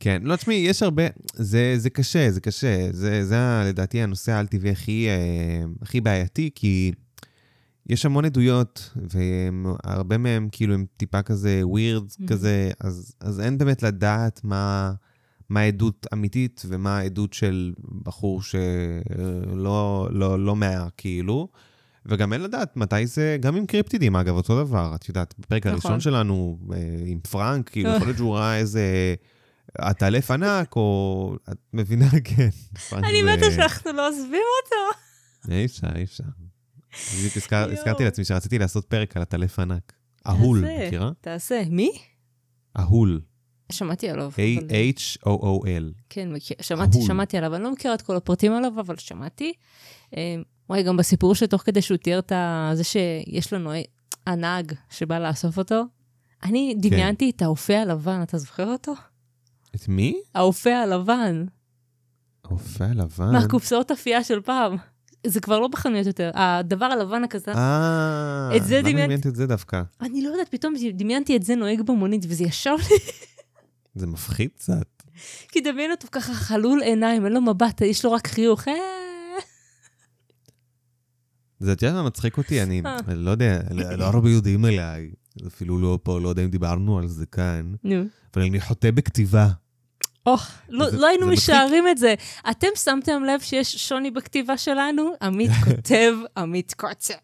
כן, לא, תשמעי, יש הרבה, זה, זה קשה, זה קשה. זה, זה לדעתי הנושא האל-טבעי הכי, אה, הכי בעייתי, כי יש המון עדויות, והרבה מהם כאילו הם טיפה כזה ווירד Mhm. כזה, אז, אז אין באמת לדעת מה, מה העדות אמיתית ומה העדות של בחור שלא לא, לא מהר, כאילו. וגם אין לדעת מתי זה, גם עם קריפטידים, אגב, אותו דבר. את יודעת, בפרק נכון. הראשון שלנו, אה, עם פרנק, כאילו, יכול להיות שהוא ראה איזה, את עלף ענק, או... את מבינה? כן. אני מתה שאנחנו לא עוזבים אותו. אי אפשר, אי אפשר. בדיוק. הזכרתי לעצמי שרציתי לעשות פרק על הטלף ענק. אהול. מכירה? תעשה. מי? אהול. שמעתי עליו. A-H-O-O-L. כן, שמעתי. שמעתי עליו, אני לא מכירה את כל הפרטים עליו, אבל שמעתי. אה, וואי, גם בסיפור שתוך כדי שהוא תיאר את זה שיש לנו הנהג שבא לאסוף אותו, אני דמיינתי את האופה הלבן, אתה זוכר אותו? את מי? האופה הלבן, האופה הלבן. מהקופסאות אפייה של פעם. זה כבר לא בחנויות יותר, הדבר הלבן הכזה. אה, את זה למה דמיינתי- דמיינת את זה דווקא? אני לא יודעת, פתאום דמיינתי את זה נוהג במונית, וזה ישב לי, זה מפחיד קצת. כי דמיין אותו ככה חלול עיניים, אין לו מבט, יש לו רק חיוך. אה. זה, את יודעת מה מצחיק אותי? אני אה. לא יודע, לא לא הרבה יודעים עליי. אפילו לא פה, לא יודע אם דיברנו על זה כאן. נו. אבל אני חוטא בכתיבה. אוח, לא, לא היינו. משערים את זה. אתם שמתם לב שיש שוני בכתיבה שלנו? עמית כותב, עמית כותב.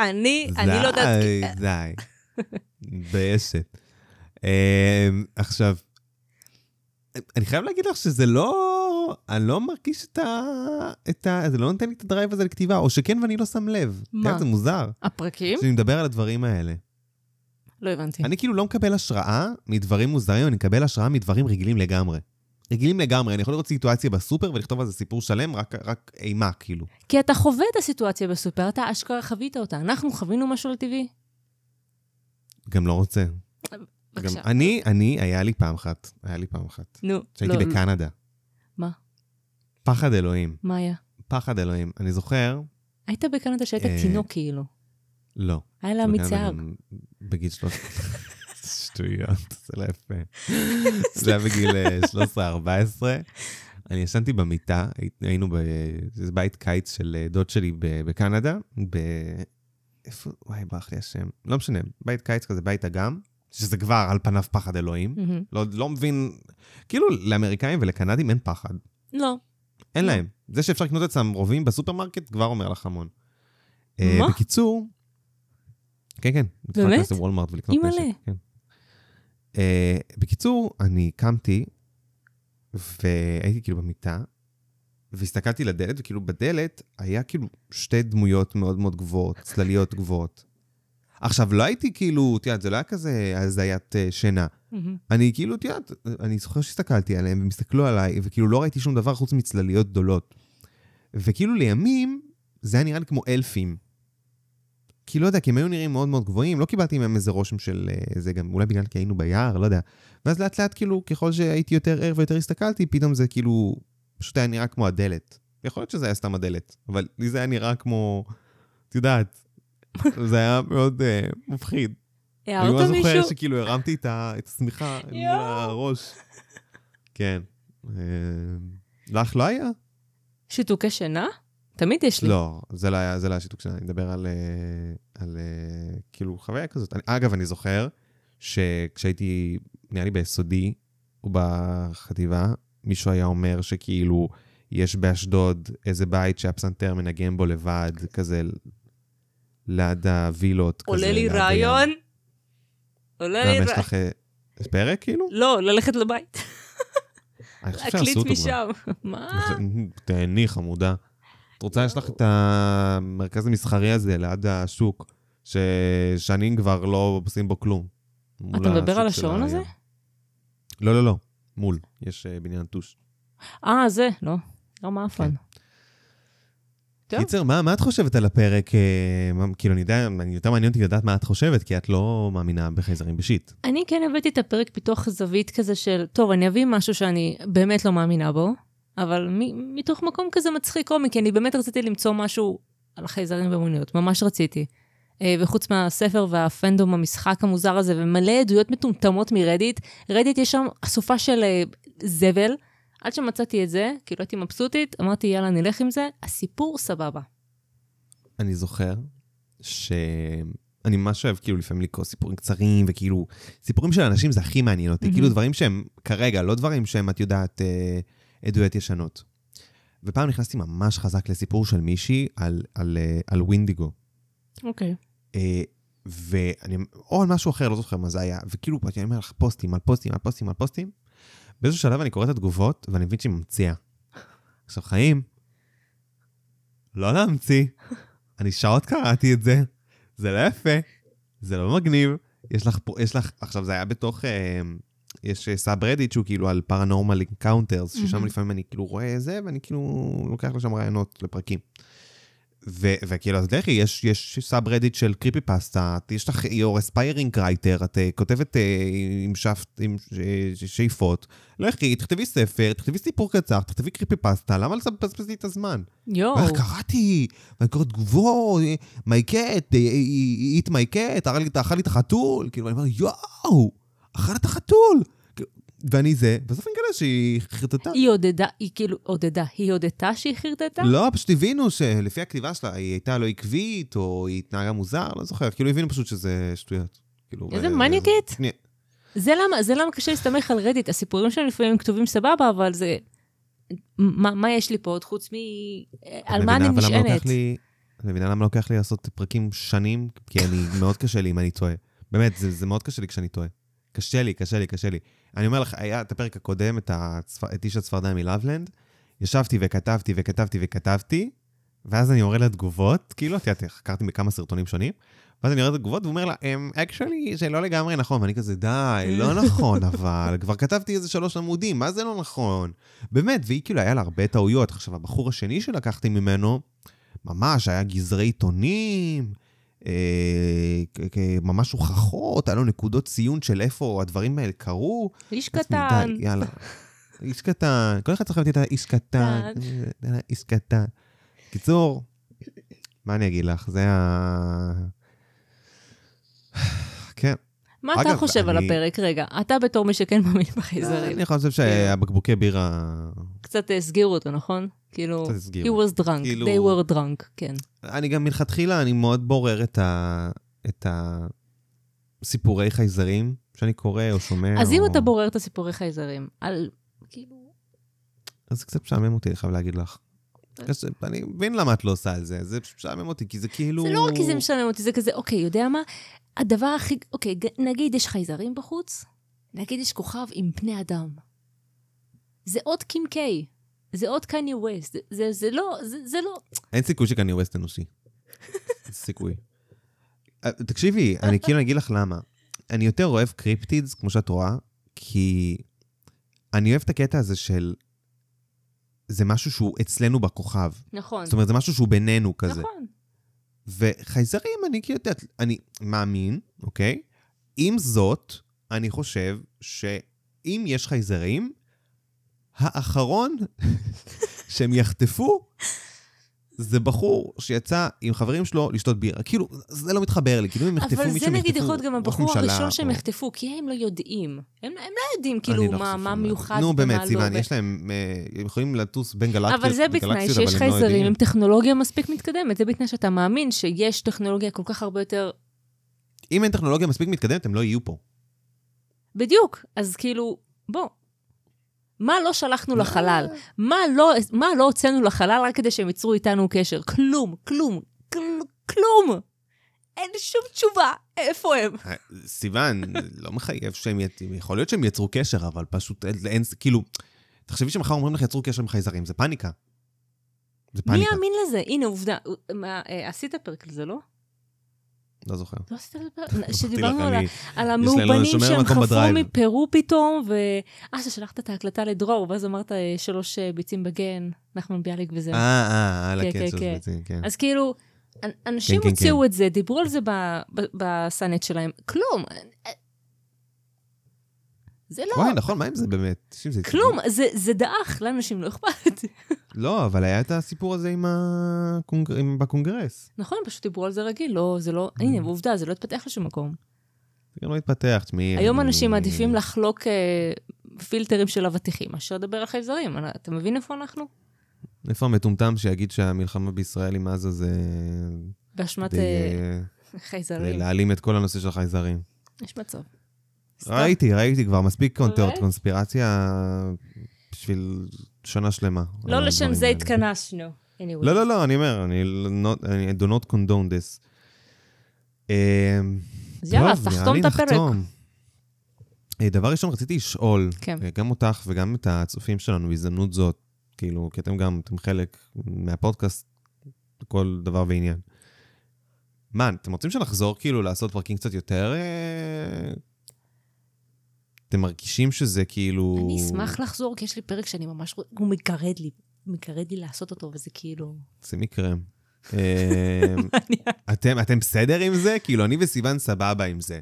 אני, אני לא יודעת... די, די. מתביישת. אמ, עכשיו, אני חייב להגיד לך שזה לא... אני לא מרגיש את ה... את ה... זה לא נותן לי את הדרייב הזה לכתיבה, או שכן ואני לא שם לב. מה? זה מוזר. הפרקים? שאני מדבר על הדברים האלה. לא הבנתי. אני כאילו לא מקבל השראה מדברים מוזרים, אני מקבל השראה מדברים רגילים לגמרי. רגילים לגמרי, אני יכול לראות סיטואציה בסופר ולכתוב על זה סיפור שלם, רק, רק אימה, כאילו. כי אתה חווה את הסיטואציה בסופר, אתה אשכרה חווית אותה. אנחנו חווינו משהו על טבעי? גם לא רוצה. גם. אני, אני, היה לי פעם אחת, היה לי פעם אחת. נו, כשהייתי לא, בקנדה. מה? פחד אלוהים, מה היה? פחד אלוהים. אני זוכר, היית בקנדה שהיית אה, תינוק כאילו. לא. היה לה. גם בגיל שלוש... שטויות, זה לא יפה. זה היה בגיל אה, 13-14. אני ישנתי במיטה, הי- היינו באיזה בית קיץ של אה, דוד שלי בקנדה, ב... איפה? וואי, ברח לי השם. לא משנה, בית קיץ כזה, בית אגם, שזה כבר על פניו פחד אלוהים. לא, לא מבין, כאילו לאמריקאים ולקנדים אין פחד. לא. אין לא. להם. זה שאפשר לקנות אצלם רובים בסופרמרקט כבר אומר לך המון. אה, מה? בקיצור, כן, כן. באמת? להיכנס לוולמארט ולקנות אימא'לה. נשק. כן. אה, בקיצור, אני קמתי, והייתי כאילו במיטה, והסתכלתי לדלת, וכאילו בדלת היה כאילו שתי דמויות מאוד מאוד גבוהות, צלליות גבוהות. עכשיו, לא הייתי כאילו, את יודעת, זה לא היה כזה הזיית אה, שינה. מהמם. אני כאילו, את יודעת, אני זוכר שהסתכלתי עליהם, והם הסתכלו עליי, וכאילו לא ראיתי שום דבר חוץ מצלליות גדולות. וכאילו לימים, זה היה נראה לי כמו אלפים. כי לא יודע, כי הם היו נראים מאוד מאוד גבוהים, לא קיבלתי מהם איזה רושם של אה, זה גם, אולי בגלל כי היינו ביער, לא יודע. ואז לאט לאט, כאילו, ככל שהייתי יותר ער ויותר הסתכלתי, פתאום זה כאילו, פשוט היה נראה כמו הדלת. יכול להיות שזה היה סתם הדלת, אבל לי זה היה נראה כמו, את יודעת, זה היה מאוד אה, מפחיד. אני הערת ממש זוכר מישהו? שכאילו הרמתי את ה- את השמיכה מול. הראש. כן. אה, לך לא היה? שיתוקי שינה? תמיד יש לי. לא, זה לא היה זה לא היה שיתוק שלה, אני מדבר על, אה, על אה, כאילו חוויה כזאת. אני- אגב, אני זוכר שכשהייתי, נראה לי ביסודי ובחטיבה, מישהו היה אומר שכאילו יש באשדוד איזה בית שהפסנתר מנגן בו לבד, כזה ליד הווילות. כזה, עולה לי ליד הים. רעיון. עולה לי למה יש רעיון. לך אה, פרק כאילו? לא, ללכת לבית. אני חושב להקליט שעשו אותו כבר. משם. מה? תהני, חמודה. את רוצה, יש לך את המרכז המסחרי הזה ליד השוק, ששנים כבר לא עושים בו כלום. אתה מדבר על השעון. הזה? לא, לא, לא. מול. יש אה, בניין נטוש. אה, זה, לא. לא מאפן. טוב. קיצר, מה, מה את חושבת על הפרק? אה, כאילו, אני יודע, אני יותר מעניין אותי לדעת מה את חושבת, כי את לא מאמינה בחייזרים בשיט. אני כן הבאתי את הפרק מתוך זווית כזה של, טוב, אני אביא משהו שאני באמת לא מאמינה בו, אבל מ- מתוך מקום כזה מצחיק קומי, כי אני באמת רציתי למצוא משהו על חייזרים במוניות, ממש רציתי. אה, וחוץ מהספר והפנדום, המשחק המוזר הזה, ומלא עדויות מטומטמות מרדיט, רדיט יש שם אסופה של אה, זבל. עד שמצאתי את זה, כאילו הייתי מבסוטית, אמרתי, יאללה, נלך עם זה, הסיפור סבבה. אני זוכר ש... אני ממש אוהב כאילו לפעמים לקרוא סיפורים קצרים, וכאילו, סיפורים של אנשים זה הכי מעניין אותי, מהמם. כאילו דברים שהם כרגע, לא דברים שהם, את יודעת, אה, עדויות ישנות. ופעם נכנסתי ממש חזק לסיפור של מישהי על, על, אה, על ווינדיגו. אוקיי. אה, ואני, או על משהו אחר, לא זוכר מה זה היה, וכאילו, אני אומר לך פוסטים על פוסטים על פוסטים על פוסטים, באיזשהו שלב אני קורא את התגובות, ואני מבין שהיא ממציאה. עכשיו, חיים, לא להמציא. אני שעות קראתי את זה, זה לא יפה, זה לא מגניב. יש לך, פה- יש לך, עכשיו זה היה בתוך, אה, יש subreddit שהוא כאילו על paranormal encounters, ששם מהמם. לפעמים אני כאילו רואה זה, ואני כאילו לוקח לשם רעיונות לפרקים. ו- וכאילו, אז לכי, יש, יש subreddit של creepypasta, יש לך, you're aspiring writer, את אה, כותבת אה, עם שפט, עם ש- ש- שאיפות, לכי, תכתבי ספר, תכתבי סיפור קצר, תכתבי creepypasta, למה לבזבז לי את הזמן? יואו. ואיך קראתי, ואני קורא תגובות, my cat, eat my cat, אכל לי את החתול, כאילו, אני אומר, יואו, אכל את החתול. כאילו, ואני זה, בסוף אני מגלה שהיא חרטטה. היא עודדה, היא כאילו עודדה, היא הודתה שהיא חרטטה? לא, פשוט הבינו שלפי הכתיבה שלה, היא הייתה לא עקבית, או היא התנהגה מוזר, לא זוכר, כאילו הבינו פשוט שזה שטויות. כאילו, איזה מניאקית. נה, זה למה, זה למה קשה להסתמך על רדיט, הסיפורים שלהם לפעמים כתובים סבבה, אבל זה... מה, מה יש לי פה עוד חוץ מ... על מה אני נשענת? את מבינה למה לוקח לי לעשות פרקים שנים? כי אני, מאוד קשה לי אם אני טועה. באמת, זה, זה מאוד קשה לי כשאני טועה. קשה לי, קשה לי, קשה לי. אני אומר לך, היה את הפרק הקודם, את, הצפ... את איש הצפרדע מלאבלנד, ישבתי וכתבתי וכתבתי וכתבתי, ואז אני יורד לתגובות, כאילו, את יודעת, חקרתי בכמה סרטונים שונים, ואז אני יורד לתגובות ואומר לה, אמ, אקשלי, זה לא לגמרי נכון, ואני כזה, די, לא נכון, אבל כבר כתבתי איזה שלוש עמודים, מה זה לא נכון? באמת, והיא כאילו, היה לה הרבה טעויות. עכשיו, הבחור השני שלקחתי ממנו, ממש, היה גזרי עיתונים, ממש הוכחות, היה לו נקודות ציון של איפה הדברים האלה קרו. איש קטן. יאללה. איש קטן, כל אחד צריך להביא את האיש קטן, אה, איש קטן. קיצור, מה אני אגיד לך? זה ה... מה אתה אגב, חושב על אני- הפרק? רגע, אתה בתור מי שכן מאמין בחייזרים. אני חושב שהבקבוקי בירה... קצת הסגירו אותו, נכון? כאילו, קצת he was drunk, כאילו- they were drunk, כן. אני גם מלכתחילה, אני מאוד בורר את ה... את הסיפורי חייזרים שאני קורא או שומע. אז אם או... אתה בורר את הסיפורי חייזרים, על, כאילו, אז זה קצת משעמם אותי, אני חייב להגיד לך. קשה, אני מבין למה את לא עושה את זה, זה משעמם אותי, כי זה כאילו... זה לא רק כי זה משעמם אותי, זה כזה, אוקיי, יודע מה? הדבר הכי, אוקיי, נגיד יש חייזרים בחוץ, נגיד יש כוכב עם פני אדם. זה עוד קים קיי, זה עוד קניה ווסט, זה, זה, זה לא, זה, זה לא, אין סיכוי שקני ווסט אנושי. סיכוי. אה, תקשיבי, אני כאילו אגיד לך למה. אני יותר אוהב קריפטידס, כמו שאת רואה, כי אני אוהב את הקטע הזה של... זה משהו שהוא אצלנו בכוכב. נכון, זאת אומרת, זה משהו שהוא בינינו כזה. נכון. וחייזרים, אני כאילו, את יודעת, אני מאמין, אוקיי? עם זאת, אני חושב שאם יש חייזרים, האחרון שהם יחטפו זה בחור שיצא עם חברים שלו לשתות בירה. כאילו, זה לא מתחבר לי. כאילו, אם יחטפו אבל מישהו, זה הם נגיד יכול להיות גם הבחור הראשון שהם יחטפו, כי הם לא יודעים. הם, הם לא יודעים כאילו לא מה, מה שהם- מיוחד נו, באמת, לא. סיוון, יש להם... אה, הם יכולים לטוס בין גלקסיות, אבל זה בתנאי שיש אבל לא חייזרים. עם טכנולוגיה מספיק מתקדמת, זה בתנאי שאתה מאמין שיש טכנולוגיה כל כך הרבה יותר... אם אין טכנולוגיה מספיק מתקדמת, הם לא יהיו פה. בדיוק, אז כאילו, בוא. מה לא שלחנו לחלל? מה לא, מה לא הוצאנו לחלל רק כדי שהם ייצרו איתנו קשר? כלום, כלום, כל, כלום. אין שום תשובה, איפה הם? אה, סיוון, לא מחייב שהם, ית- יכול להיות שהם יצרו קשר, אבל פשוט אין, כאילו, תחשבי שמחר אומרים לך יצרו קשר עם חייזרים, זה פאניקה. זה מי פאניקה. יאמין לזה? הנה, עובדה. מה, אה, עשית פרק על זה, לא? לא זוכר. לא עשית? אמרתי שדיברנו על המאובנים שהם חפרו. מפרו פתאום, ו... אה, ששלחת את ההקלטה לדרור, ואז אמרת אה, שלוש אה, ביצים בגן, נחמן ביאליק וזה. אה, אה, על כן, הקץ כן, של כן. ביצים, כן. אז כאילו, אנ- אנשים הוציאו את זה, דיברו על זה ב- ב- בסנט שלהם, כלום. זה לא, וואי, נכון, מה עם זה באמת? כלום, זה- זה דעך, לאנשים לא אכפת. לא, אבל היה את הסיפור הזה עם הקונג- עם- בקונגרס. נכון, פשוט דיברו על זה רגיל, לא, זה לא, הנה, עובדה, זה לא התפתח לשום מקום. זה גם לא התפתח, תשמעי. היום אני- אנשים מעדיפים לחלוק אה, פילטרים של אבטיחים, מאשר לדבר על חייזרים. אתה מבין איפה אנחנו? איפה המטומטם שיגיד שהמלחמה בישראל עם עזה זה... באשמת כדי, אה, אה, חייזרים. להעלים את כל הנושא של חייזרים. יש מצב. ראיתי, ראיתי כבר מספיק? קונטרות קונספירציה בשביל שנה שלמה. לא לשם זה. התכנסנו. Anyway. לא, לא, לא, אני אומר, אני not- אני do not condone this. אמ, אז יאללה, תחתום את הפרק. אה, דבר ראשון, רציתי לשאול, כן. אה, גם אותך וגם את הצופים שלנו, בהזדמנות זאת, כאילו, כי אתם גם, אתם חלק מהפודקאסט, כל דבר ועניין. מה, אתם רוצים שנחזור כאילו לעשות פרקים קצת יותר... אה, אתם מרגישים שזה כאילו... אני אשמח לחזור, כי יש לי פרק שאני ממש... הוא מגרד לי, מגרד לי לעשות אותו, וזה כאילו... שימי קרם. אה, אתם, אתם בסדר עם זה? כאילו, אני וסיוון סבבה עם זה.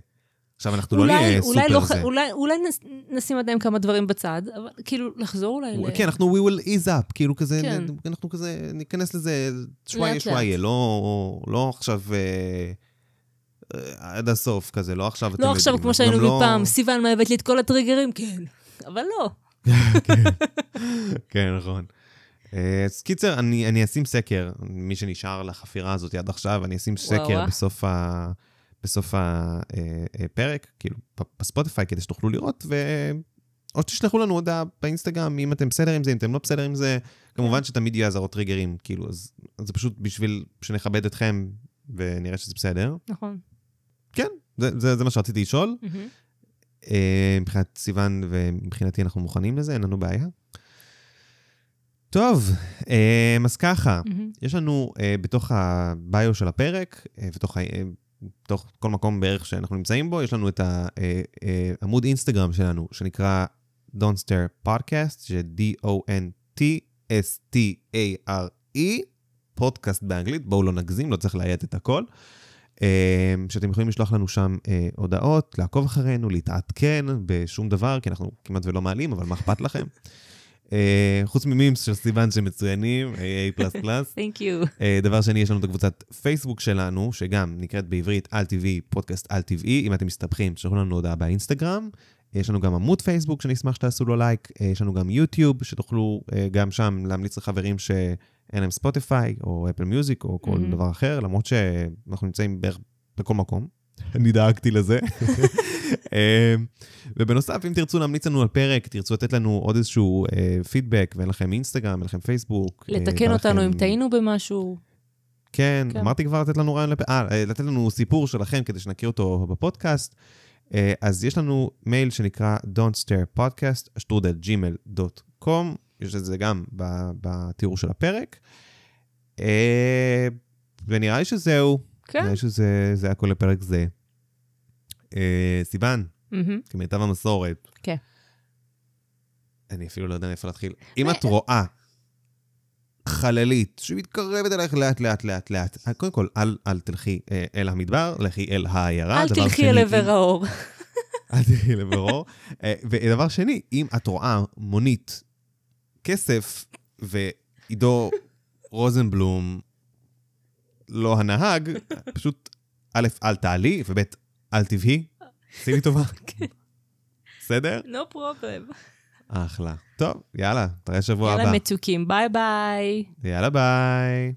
עכשיו, אנחנו לא אולי, נהיה אולי, סופר לא, זה. אולי, אולי נס, נשים עדיין כמה דברים בצד, אבל כאילו, לחזור אולי ל... כן, אנחנו we will ease up, כאילו כזה, כן. אנחנו כזה, ניכנס לזה שוואיה לאט שוואיה, לא, לא עכשיו אה, עד הסוף כזה, לא עכשיו, לא עכשיו יודעים, כמו שהיינו לא- מפעם, סיוון, מה הבאת לי את כל הטריגרים? כן. אבל לא. כן, נכון. אה, אז קיצר, אני, אני אשים סקר, מי שנשאר לחפירה הזאת עד עכשיו, אני אשים סקר. בסוף, ה, בסוף הפרק, כאילו, ב- בספוטיפיי, כדי שתוכלו לראות, ו... או שתשלחו לנו הודעה באינסטגרם, אם אתם בסדר עם זה, אם אתם לא בסדר עם זה. כמובן שתמיד יהיו אזהרות טריגרים, כאילו, אז זה פשוט בשביל שנכבד אתכם ונראה שזה בסדר. נכון. כן, זה, זה, זה מה שרציתי לשאול. מהמם. אה, מבחינת סיוון ומבחינתי אנחנו מוכנים לזה, אין לנו בעיה. טוב, אה, אז ככה, מהמם. יש לנו אה, בתוך הביו של הפרק, בתוך, בתוך כל מקום בערך שאנחנו נמצאים בו, יש לנו את העמוד אינסטגרם שלנו, שנקרא Don't Stare Podcast, ש D-O-N-T-S-T-A-R-E, E, פודקאסט באנגלית, בואו לא נגזים, לא צריך לאיית את הכל. אה, שאתם יכולים לשלוח לנו שם אה, הודעות, לעקוב אחרינו, להתעדכן בשום דבר, כי אנחנו כמעט ולא מעלים, אבל מה אכפת לכם? אה, חוץ ממימס של סיוון שמצוינים, AA++. Thank you. אה, דבר שני, יש לנו את הקבוצת פייסבוק שלנו, שגם נקראת בעברית על טבעי, פודקאסט על טבעי. אם אתם מסתבכים, תשלחו לנו הודעה באינסטגרם. יש לנו גם עמוד פייסבוק שאני אשמח שתעשו לו לייק. אה, יש לנו גם יוטיוב, שתוכלו אה, גם שם להמליץ לחברים שאין להם ספוטיפיי, או אפל מיוזיק, או כל Mhm. דבר אחר, למרות שאנחנו נמצאים בערך בכל מקום. אני דאגתי לזה. אה, ובנוסף, אם תרצו להמליץ לנו על פרק, תרצו לתת לנו עוד איזשהו אה, פידבק, ואין לכם אינסטגרם, אין לכם פייסבוק. לתקן אותנו לכם- אם טעינו במשהו. כן, כן. אמרתי כבר לתת לנו רעיון, לפ... לתת לנו סיפור שלכם כדי שנכיר אותו בפודקאסט. אה, אז יש לנו מייל שנקרא Don't Stare Podcast, שטרודל.gmail.com, יש את זה גם בתיאור של הפרק. אה, ונראה לי שזהו, כן. נראה לי שזה זה הכל לפרק זה. אה, סיוון. כמיטב המסורת. כן. אני אפילו לא יודע מאיפה להתחיל. אם את רואה חללית שמתקרבת אלייך לאט לאט לאט לאט, קודם כל, אל, אל תלכי אה, אל המדבר, לכי אל העיירה. אל תלכי אל עבר האור. אל תלכי אל עבר האור. אה, ודבר שני, אם את רואה מונית כסף ועידו רוזנבלום לא הנהג, פשוט א', אל תעלי, וב', אל תבהי. עשי לי טובה. בסדר? No problem. אחלה. טוב, יאללה, נתראה שבוע הבא. יאללה מתוקים, ביי ביי. יאללה, ביי.